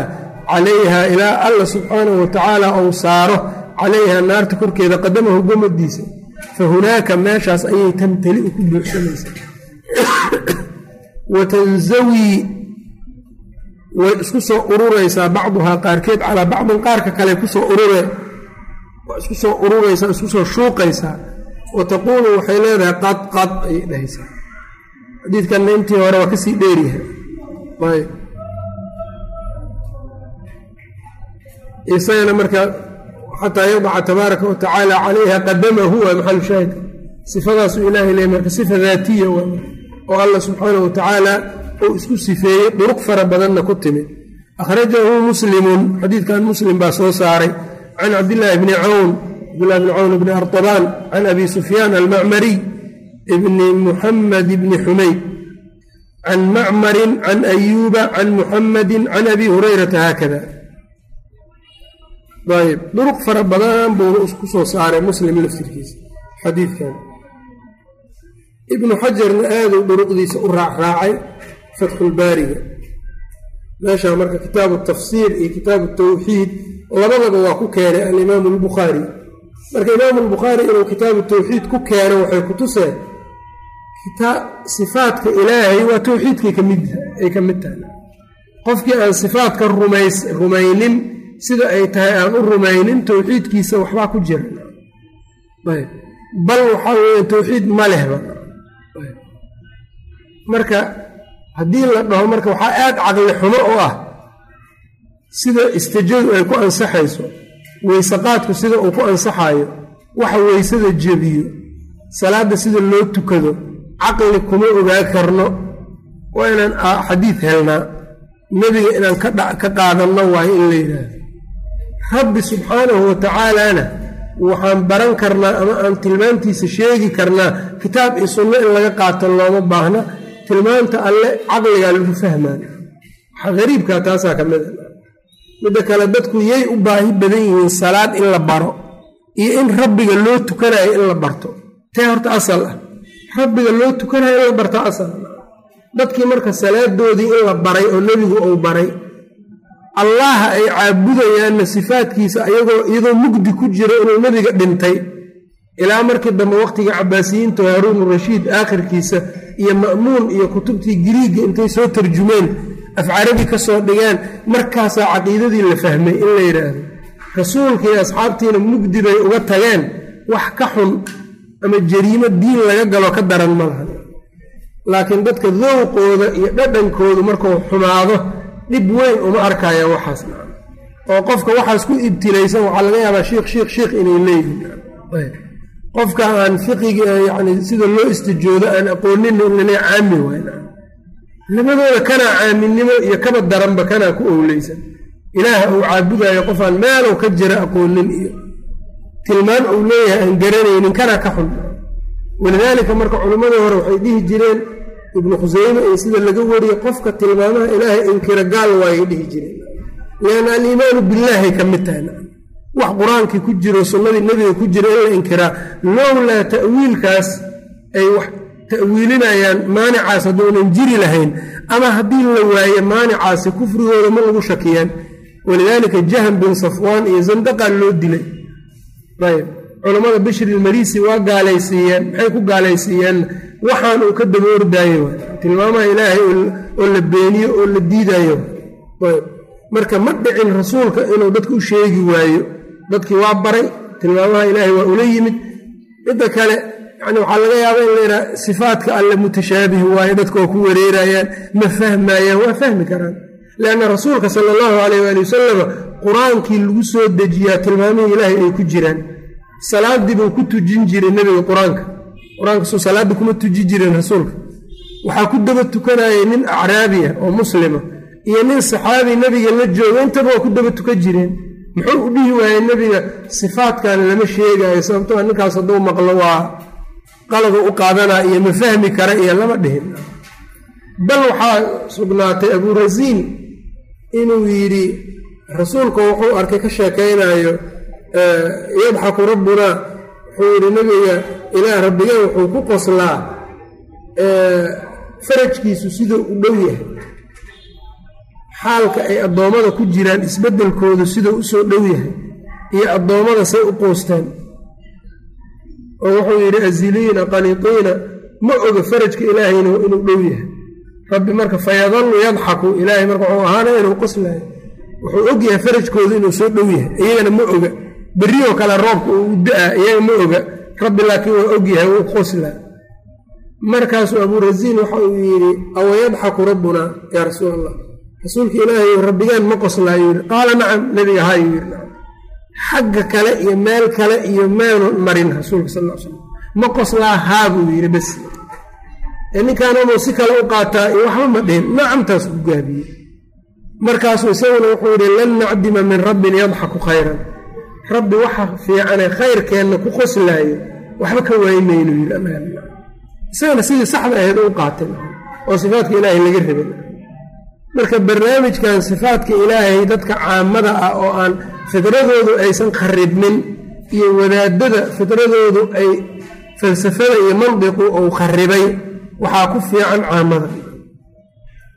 Speaker 1: calayha ilaa alla subxaanahu wa tacaala ou saaro calayha naarta korkeeda qadamahu gomadiisa fa hunaaka meeshaas ayay tamtali ku buuxsamaysaa wa tanzawii way isku soo ururaysaa bacduhaa qaarkeed calaa bacdin qaarka kale ku soo urure waa isku soo ururaysaa isku soo shuuqaysaa wa taquulu waxay leedahay qad qad ayay dhahaysaa. xadiidkanna intii hore waa ka sii dheeryahay ayb isagana marka xataa yadaca tabaaraka wa tacaala calayha qadamahu waa maxalu shaahidka sifadaasuu ilaahay leey marka sifa daatiya oo alla subxaanahu watacaala uu isku sifeeyey duruq fara badanna ku timid. Akhrajahu muslimun xadiidkan muslim baa soo saaray. Can cabdillaahi bni cawn cabdillahi bni cawn bni artabaan can abi sufyaan almacmariy bni muxamed bni xumayd can macmarin can ayuuba can muxamadi can abi hurayrata haakada ayb duruq fara badan buu ku soo saaray muslim laftirkiisa xadiidkan. Ibnu xajarna aaduu duruqdiisa u raacraacay fatxulbaariga meeshaa marka kitaabu tafsiir iyo kitaabu tawxiid labadaba waa ku keenay alimaamu albukhaari marka imaamu albukhaari inuu kitaabu tawxiid ku keeno waxay ku tuseen sifaadka ilaahay waa tawxiidkay ka mid ay ka mid tahay. Qofkii aan sifaadka rumays rumaynin sida ay tahay aan u rumaynin tawxiidkiisa waxbaa ku jira. Bal waxaa weeye tawxiid ma lehba marka haddii la dhaho marka waxaa aad caqli xumo oo ah sida istijadu ay ku ansaxayso weysaqaadku sida uu ku ansaxayo waxa weysada jebiyo salaadda sida loo tukado caqli kuma ogaa karno waa inaan xadiid helnaa. Nebiga inaan ka qaadanno waayo in la yidhaahdo rabbi subxaanahu wa tacaalana waxaan baran karnaa ama aan tilmaantiisa sheegi karnaa kitaab iyo sunno in laga qaato looma baahna. Tilmaanta alle caqligaa lagu fahmaa. Waxa gariibkaa taasaa ka mid a midda kale dadku yay u baahi badan yihiin salaad in la baro iyo in rabbiga loo tukanayo in la barto. Tee horta asal ah. Rabbiga loo tukanayo in la barto asal dadkii marka salaadoodii in la baray oo nebigu uu baray allaha ay caabudayaanna sifaadkiisa iyadoo mugdi ku jiro inuu nebiga dhintay. Ilaa markii dambe waqhtigii cabaasiyiinta haaruun rashiid aakhirkiisa iyo ma'muun iyo kutubtii giriigga intay soo tarjumeen af carabi ka soo dhigeen markaasaa caqiidadii la fahmay in la yidhaahdo rasuulkii asxaabtiina mugdi bay uga tageen wax ka xun ama jariimo diin laga galo ka daran ma laha. Laakiin dadka dowqooda iyo dhadhankoodu markuu xumaado dhib weyn uma arkaya waxaas oo qofka waxaas ku ibtilaysan waxaa laga yaabaa shiikh shiikh shiikh inay leeyihiin qofka aan fiqiga yani sida loo istijoodo aan aqoonina in lale caami wayn labadooda kanaa caaminimo iyo kaba daranba kanaa ku owleysan. Ilaaha uu caabudayo qofaan meelow ka jira aqoonin iyo tilmaan uu leeyahay aan garanaynin kanaa ka xun. Walidaalika marka culimmadii hore waxay dhihi jireen ibnu khuseyme iyo sida laga wariyey qofka tilmaamaha ilaahay inkira gaal waayay dhihi jireen lianna aliimaanu billaahay ka mid tahay. Wax qur'aankii ku jiro sunnadii nebiga ku jira in la inkiraa lowlaa ta'wiilkaas ay wax ta'wiilinayaan maanicaas hadduunan jiri lahayn ama haddii la waaye maanicaasi kufrigooda ma lagu shakiyaan. Walidaalika jahm bin safwaan iyo zandaqaa loo dilay. Ayb culammada bishri ilmarisi waa gaalaysiiyeen maxay ku gaalaysiiyeenna waxaan uu ka daba ordaayo tilmaamaha ilaahay oo la beeniyo oo la diidayo marka ma dhicin rasuulka inuu dadka u sheegi waayo. Dadkii waa baray tilmaamaha ilaahay waa ula yimid. Midda kale yani waxaa laga yaaba in layidhaha sifaadka alle mutashaabih waayo dadka waa ku wareerayaan ma fahmayaan waa fahmi karaan. Lianna rasuulka sala allahu calayh waali wasalama qur'aankii lagu soo dejiyaa tilmaamihii ilaahay ay ku jiraan salaadii buu ku tujin jiray nebiga qur'aanka. Qur'aanka soo salaadda kuma tuji jireen rasuulka. Waxaa ku daba tukanayay nin acraabi ah oo muslima iyo nin saxaabi nebiga la jooga intaba waa ku daba tukan jireen. Muxuu u dhihi waayey nebiga sifaadkan lama sheegaayo sababtoo ninkaas hadduu maqlo waa qaladu u qaadanaa iyo ma fahmi kara iyo lama dhihin. Bal waxaa sugnaatay abuurasiin inuu yidhi rasuulka wuxuu arkay ka sheekaynayo yadxaku rabbunaa wuxuu yidhi nebiga ilaah rabbigeen wuxuu ku qoslaa farajkiisu siduu u dhow yahay. Xaalka ay addoommada ku jiraan isbeddelkoodu siduu u soo dhow yahay iyo addoommada say u qoostaan oo wuxuu yidhi aziliina qaniitiina ma oga farajka ilaahayna inuu dhow yahay. Rabbi marka fayadallu yadxaku ilaahay marka wuxuu ahaana inuu qoslaayo. Wuxuu og yahay farajkoodu inuu soo dhow yahay iyagana ma oga berrioo kale roobka uu da'a iyaga ma oga rabbi laakiin waa og yahay wuu qoslaa markaasuu abuurasiin waxa uu yidhi awa yadxaku rabbunaa yaa rasuul allah rasuulka ilaahay rabbigeen ma qoslaayo yidhi. Qaala nacam nebiga haayuu yidhi xagga kale iyo meel kale iyo meelu marin rasuulka sal l slam ma qoslaa haa buu yidhi bas ee ninkaanamuu si kale u qaataa iyo waxba ma dhihin. Nacamtaas ku gaabiyey. Markaasuu isaguna wuxuu yidhi lan nacdima min rabbin yadxaku khayran rabbi waxa fiicane khayrkeenna ku qoslaayo waxba ka waayimaynu yidhi isagana sidii saxda ahayd u qaatay. Oo sifaatka ilaahay laga rabay. Marka barnaamijkan sifaatka ilaahay dadka caamada ah oo aan fidradoodu aysan kharibmin iyo wadaadada fidradoodu ay falsafada iyo mandiqu uu kharibay waxaa ku fiican caamada.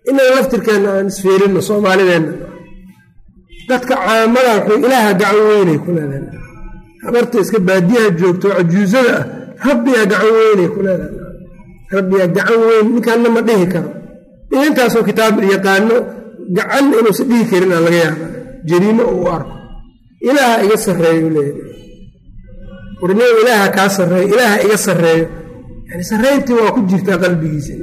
Speaker 1: Inaga laftirkeenna aan isfiirinno soomaalideenna dadka caamada wuxuu ilaaha gacan weynay ku leedahay. Habarta iska baadiyaha joogto cajuusada ah rabbiyaa gacan weynay ku leedahay. Rabbiyaa gacan weyn ninkaanna ma dhihi karo. Intaasoo kitaab yaqaano gacan inuusan dhihi karin aan laga yaaba jariimo uu arko. Ilaaha iga sarreeyo leeyahay. Warniyo ilaaha kaa sarreeyo ilaaha iga sarreeyo. Yani sarrayntii waa ku jirtaa qalbigiisa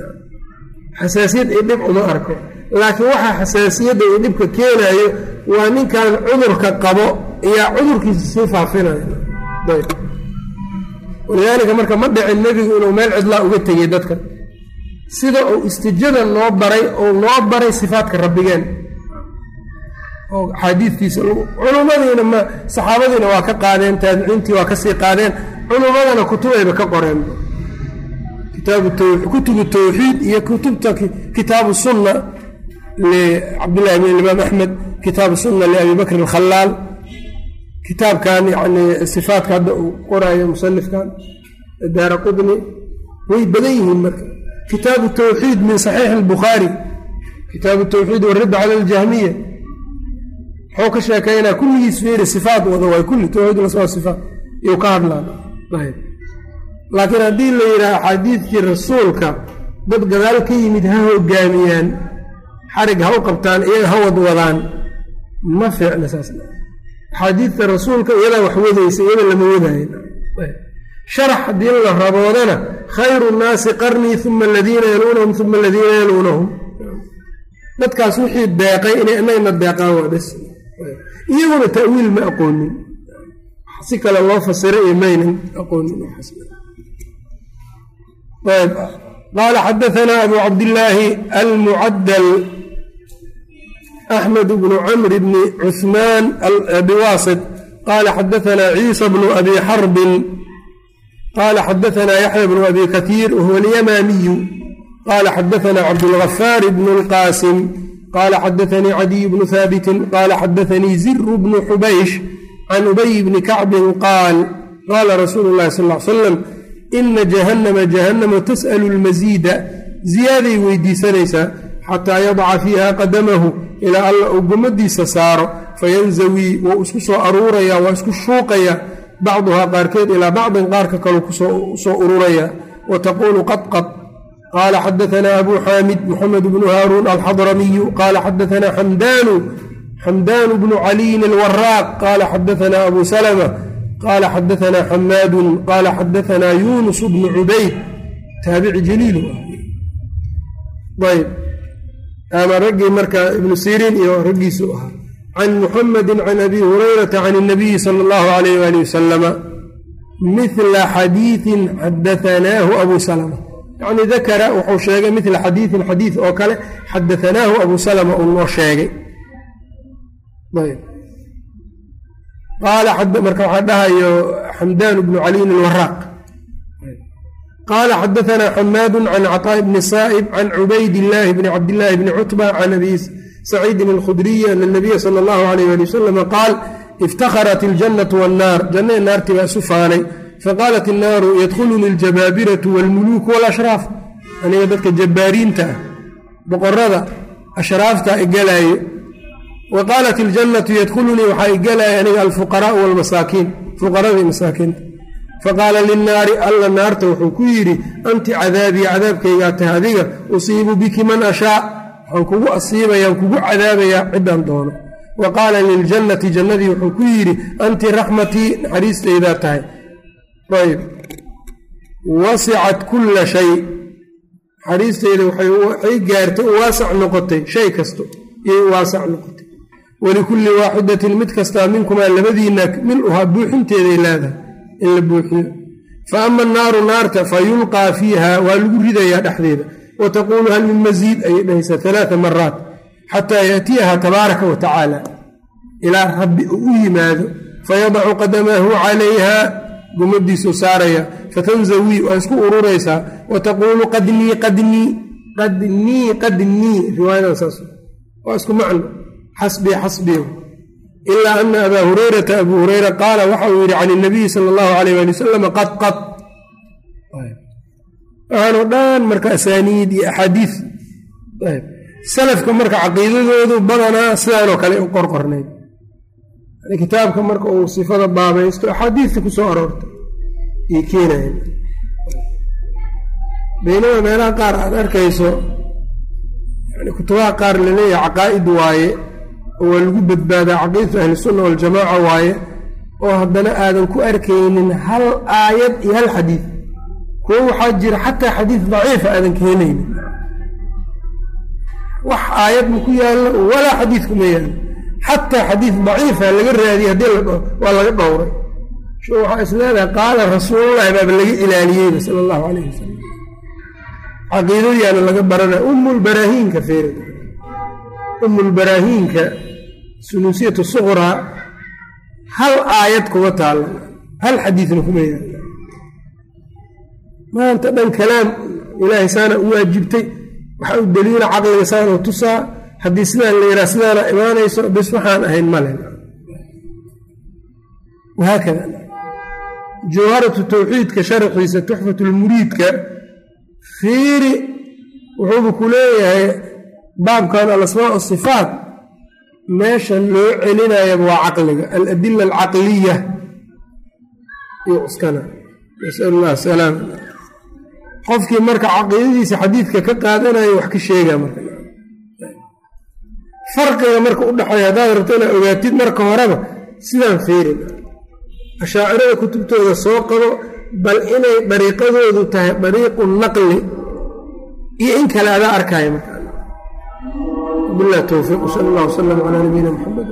Speaker 1: xasaasiyad iyo dhib uma arko laakiin waxaa xasaasiyadda iyo dhibka keenayo waa ninkan cudurka qabo ayaa cudurkiisa sii faafinayo. Walidaalika marka ma dhicin nebigu inuu meel cidlaa uga tegay dadka. Sida uu istijada noo baray ou noo baray sifaadka rabbigeen. Oo axaadiidtiisa culummadiina ma saxaabadiina waa ka qaadeen taabiciintii waa ka sii qaadeen culummadana kutubayba ka qoreen. Kutubu tawxiid iyo kutubta kitaabu sunna licabdillahi bn imaam axmed kitaabu sunna liabi bakr alkhalaal kitaabkan yani sifaatka hadda uu qoraayo musanifkan daara qudni way badan yihiin marka kitaabu tawxiid min saxiixi albukhaari kitaabu tawxiid waradda cala aljahmiya muxuu ka sheekeynaa kulligiis fiiri sifaat wada waay kulli tawxiid la soo sifaat iyuu ka hadlaan laakiin haddii la yidhaha axaadiidkii rasuulka dad gadaal ka yimid ha hogaamiyaan xarig ha u qabtaan iyaga ha wadwadaan ma fiicna saas. Axaadiidta rasuulka iyadaa wax wadaysa iyada lama wadaayo sharax haddii la raboodana khayru nnaasi qarnii uma aladiina yaluunahum uma aladiina yaluunahum. Dadkaas wixii deeqay inay inagna deeqaan waa bes. Iyaguna ta'wiil ma aqoonin. Si kale loo fasira iyo maynan aqoonin. Qaala xadaanaa abu cabdillaahi almucadal axmed bnu camr bni cuhmaan biwaasit qaala xadaanaa ciisa bnu abi xarbin qaala xadaanaa yaxya bnu abi katiir wahuwa alyamaamiyu qaala xadaanaa cabdulgafaar bnu lqaasim qaala xadaanii cadiy bnu haabitin qaala xadaanii ziru bnu xubaysh can ubay bni kacbin qaal qaala rasuulu llahi sal l salam ina jahannama jahannama tas'alu lmasiida ziyaaday weydiisanaysaa xataa yadaca fiiha qadamahu ilaa alla uu saaro fayanzawii wuu isku soo aruuraya waa isku shuuqaya bacduhaa qaarkeed ilaa bacdin qaarka kalu ku soo ururaya. Wa taquulu qadqad qaala xadaanaa abu xaamid muxamed bnu haaruun alxadramiyu qaala xadaanaa xamdaanu xamdaanu bnu caliyin alwaraaq qaala xadaanaa abu salma qaala xadaanaa xamaadun qaala xadaanaa yuunus bnu cubayd taabici jaliil ayb ama raggii marka ibnu siriin iyo raggiisu ahaa. Can muxamedi can abi hurayrata can اnabiyi sala اllahu alayh wali wasalama mila xadiiin xadaanaahu abu salma yacni dakara wuxuu sheegay mila xadiiin xadiid oo kale xadaanaahu abu salma uu noo sheegay. Marka waxaa dhahayo xamdaan bnu caliyin alwaraaq qala xadaana xamaadu can cطaa bni saa'ib can cubayd illaahi bni cabdillaahi bni cutba can abi saciidin alkhudriyi ana nabiya sala allahu alayh ali wasalam qaal iftakharat iljannatu wannaar jannae naartii baa isu faanay faqaalat innaaru yadkhuluni aljabaabiratu walmuluuku walashraaf aniga dadka jabbaariinta ah boqorada ashraafta igalaayo wa qaalat iljannatu yadkhulunii waxaa igalaya aniga alfuqaraau walmasaakiin fuqarada masaakiinta faqaala linnaari alla naarta wuxuu ku yidhi anti cadaabii cadaabkaygaa tahay adiga usiibu biki man ashaa. Waxaan kugu asiibayaan kugu cadaabayaa ciddaan doono. Wa qaala liljannati jannadii wuxuu ku yidhi anti raxmatii naxariistaydaa tahay. Ayb wasicat kulla shay. Naxariistayda waxay gaartay u waasac noqotay shay kasto iyay waasac noqotay. Walikulli waaxidatin mid kastaa minkumaa labadiina miluhaa buuxinteeday leedahay in la buuxiyo. Fa ama annaaru naarta fa yulqaa fiiha waa lagu ridayaa dhexdeeda. Wa taquulu hal min masiid ayay dhahaysaa alaaa maraat xataa yaatiyaha tabaaraka wa tacaala. Ilaa rabbi uu u yimaado fayadacu qadamaahu calayha gumadiisuu saaraya. Fatanzawii waa isku ururaysaa. Wa taquulu qadnii qadnii qadnii qadnii. Riwaayadan saas. Waa isku macno. Xasbii xasbii ilaa ana abaa hurayrata abuu hureyra qaala waxa uu yidhi can inabiyi sala allahu alayh ali wasalam qad qad waxaanoo dhan marka asaaniid iyo axaadiis salafka marka caqiidadoodu badanaa sidaanoo kale u qorqornayd kitaabka marka uu sifada baabaysto axaadiista ku soo aroortay keenayan baynama meelaha qaar aad arkayso kutubaha qaar la leeyahay caqaa'id waaye oo waa lagu badbaadaa caqiidatu ahlisunna waljamaaca waaye oo haddana aadan ku arkaynin hal aayad iyo hal xadiid kuwo waxaa jira xataa xadiid daciifa aadan ka helaynin wax aayad ma ku yaallo walaa xadiid kuma yaallo xataa xadiid daciifa laga raadiyey haddii waa laga dhowray. Waxaa is leedahay qaala rasuulullahi baaba laga ilaaliyeyba sala allahu calayh wasalam caqiidadiyaana laga baranaya umulbaraahiinka feer umulbaraahiinka sunuusiyatu suqraa hal aayad kuma taalla hal xadiidna kuma yaalla maanta dhan kalaam ilaahay saana u waajibtay waxa u daliila caqliga saanoo tusaa haddii sidaan la yidhaha sidaana imaanayso bes waxaan ahayn male wahaakada jawharatu tawxiidka sharxiisa tuxfatulmuriidka fiiri wuxuuba ku leeyahay baabkan alasmaa sifaat meeshan loo celinayaba waa caqliga aladila alcaqliya. Iyo cuskana nasal llah salaam qofkii marka caqiidadiisa xadiidka ka qaadanayo wax ka sheega marka. Farqiga marka u dhexeeya haddaad rabto inaad ogaatid marka horeba sidaan feerin ashaacirada kutubtooda soo qabo bal inay dariiqadoodu tahay dariiqu naqli. Iyo in kale adaa arkaayo marka bilah towfiiq sal allah wslam calaa nabiyina muxamed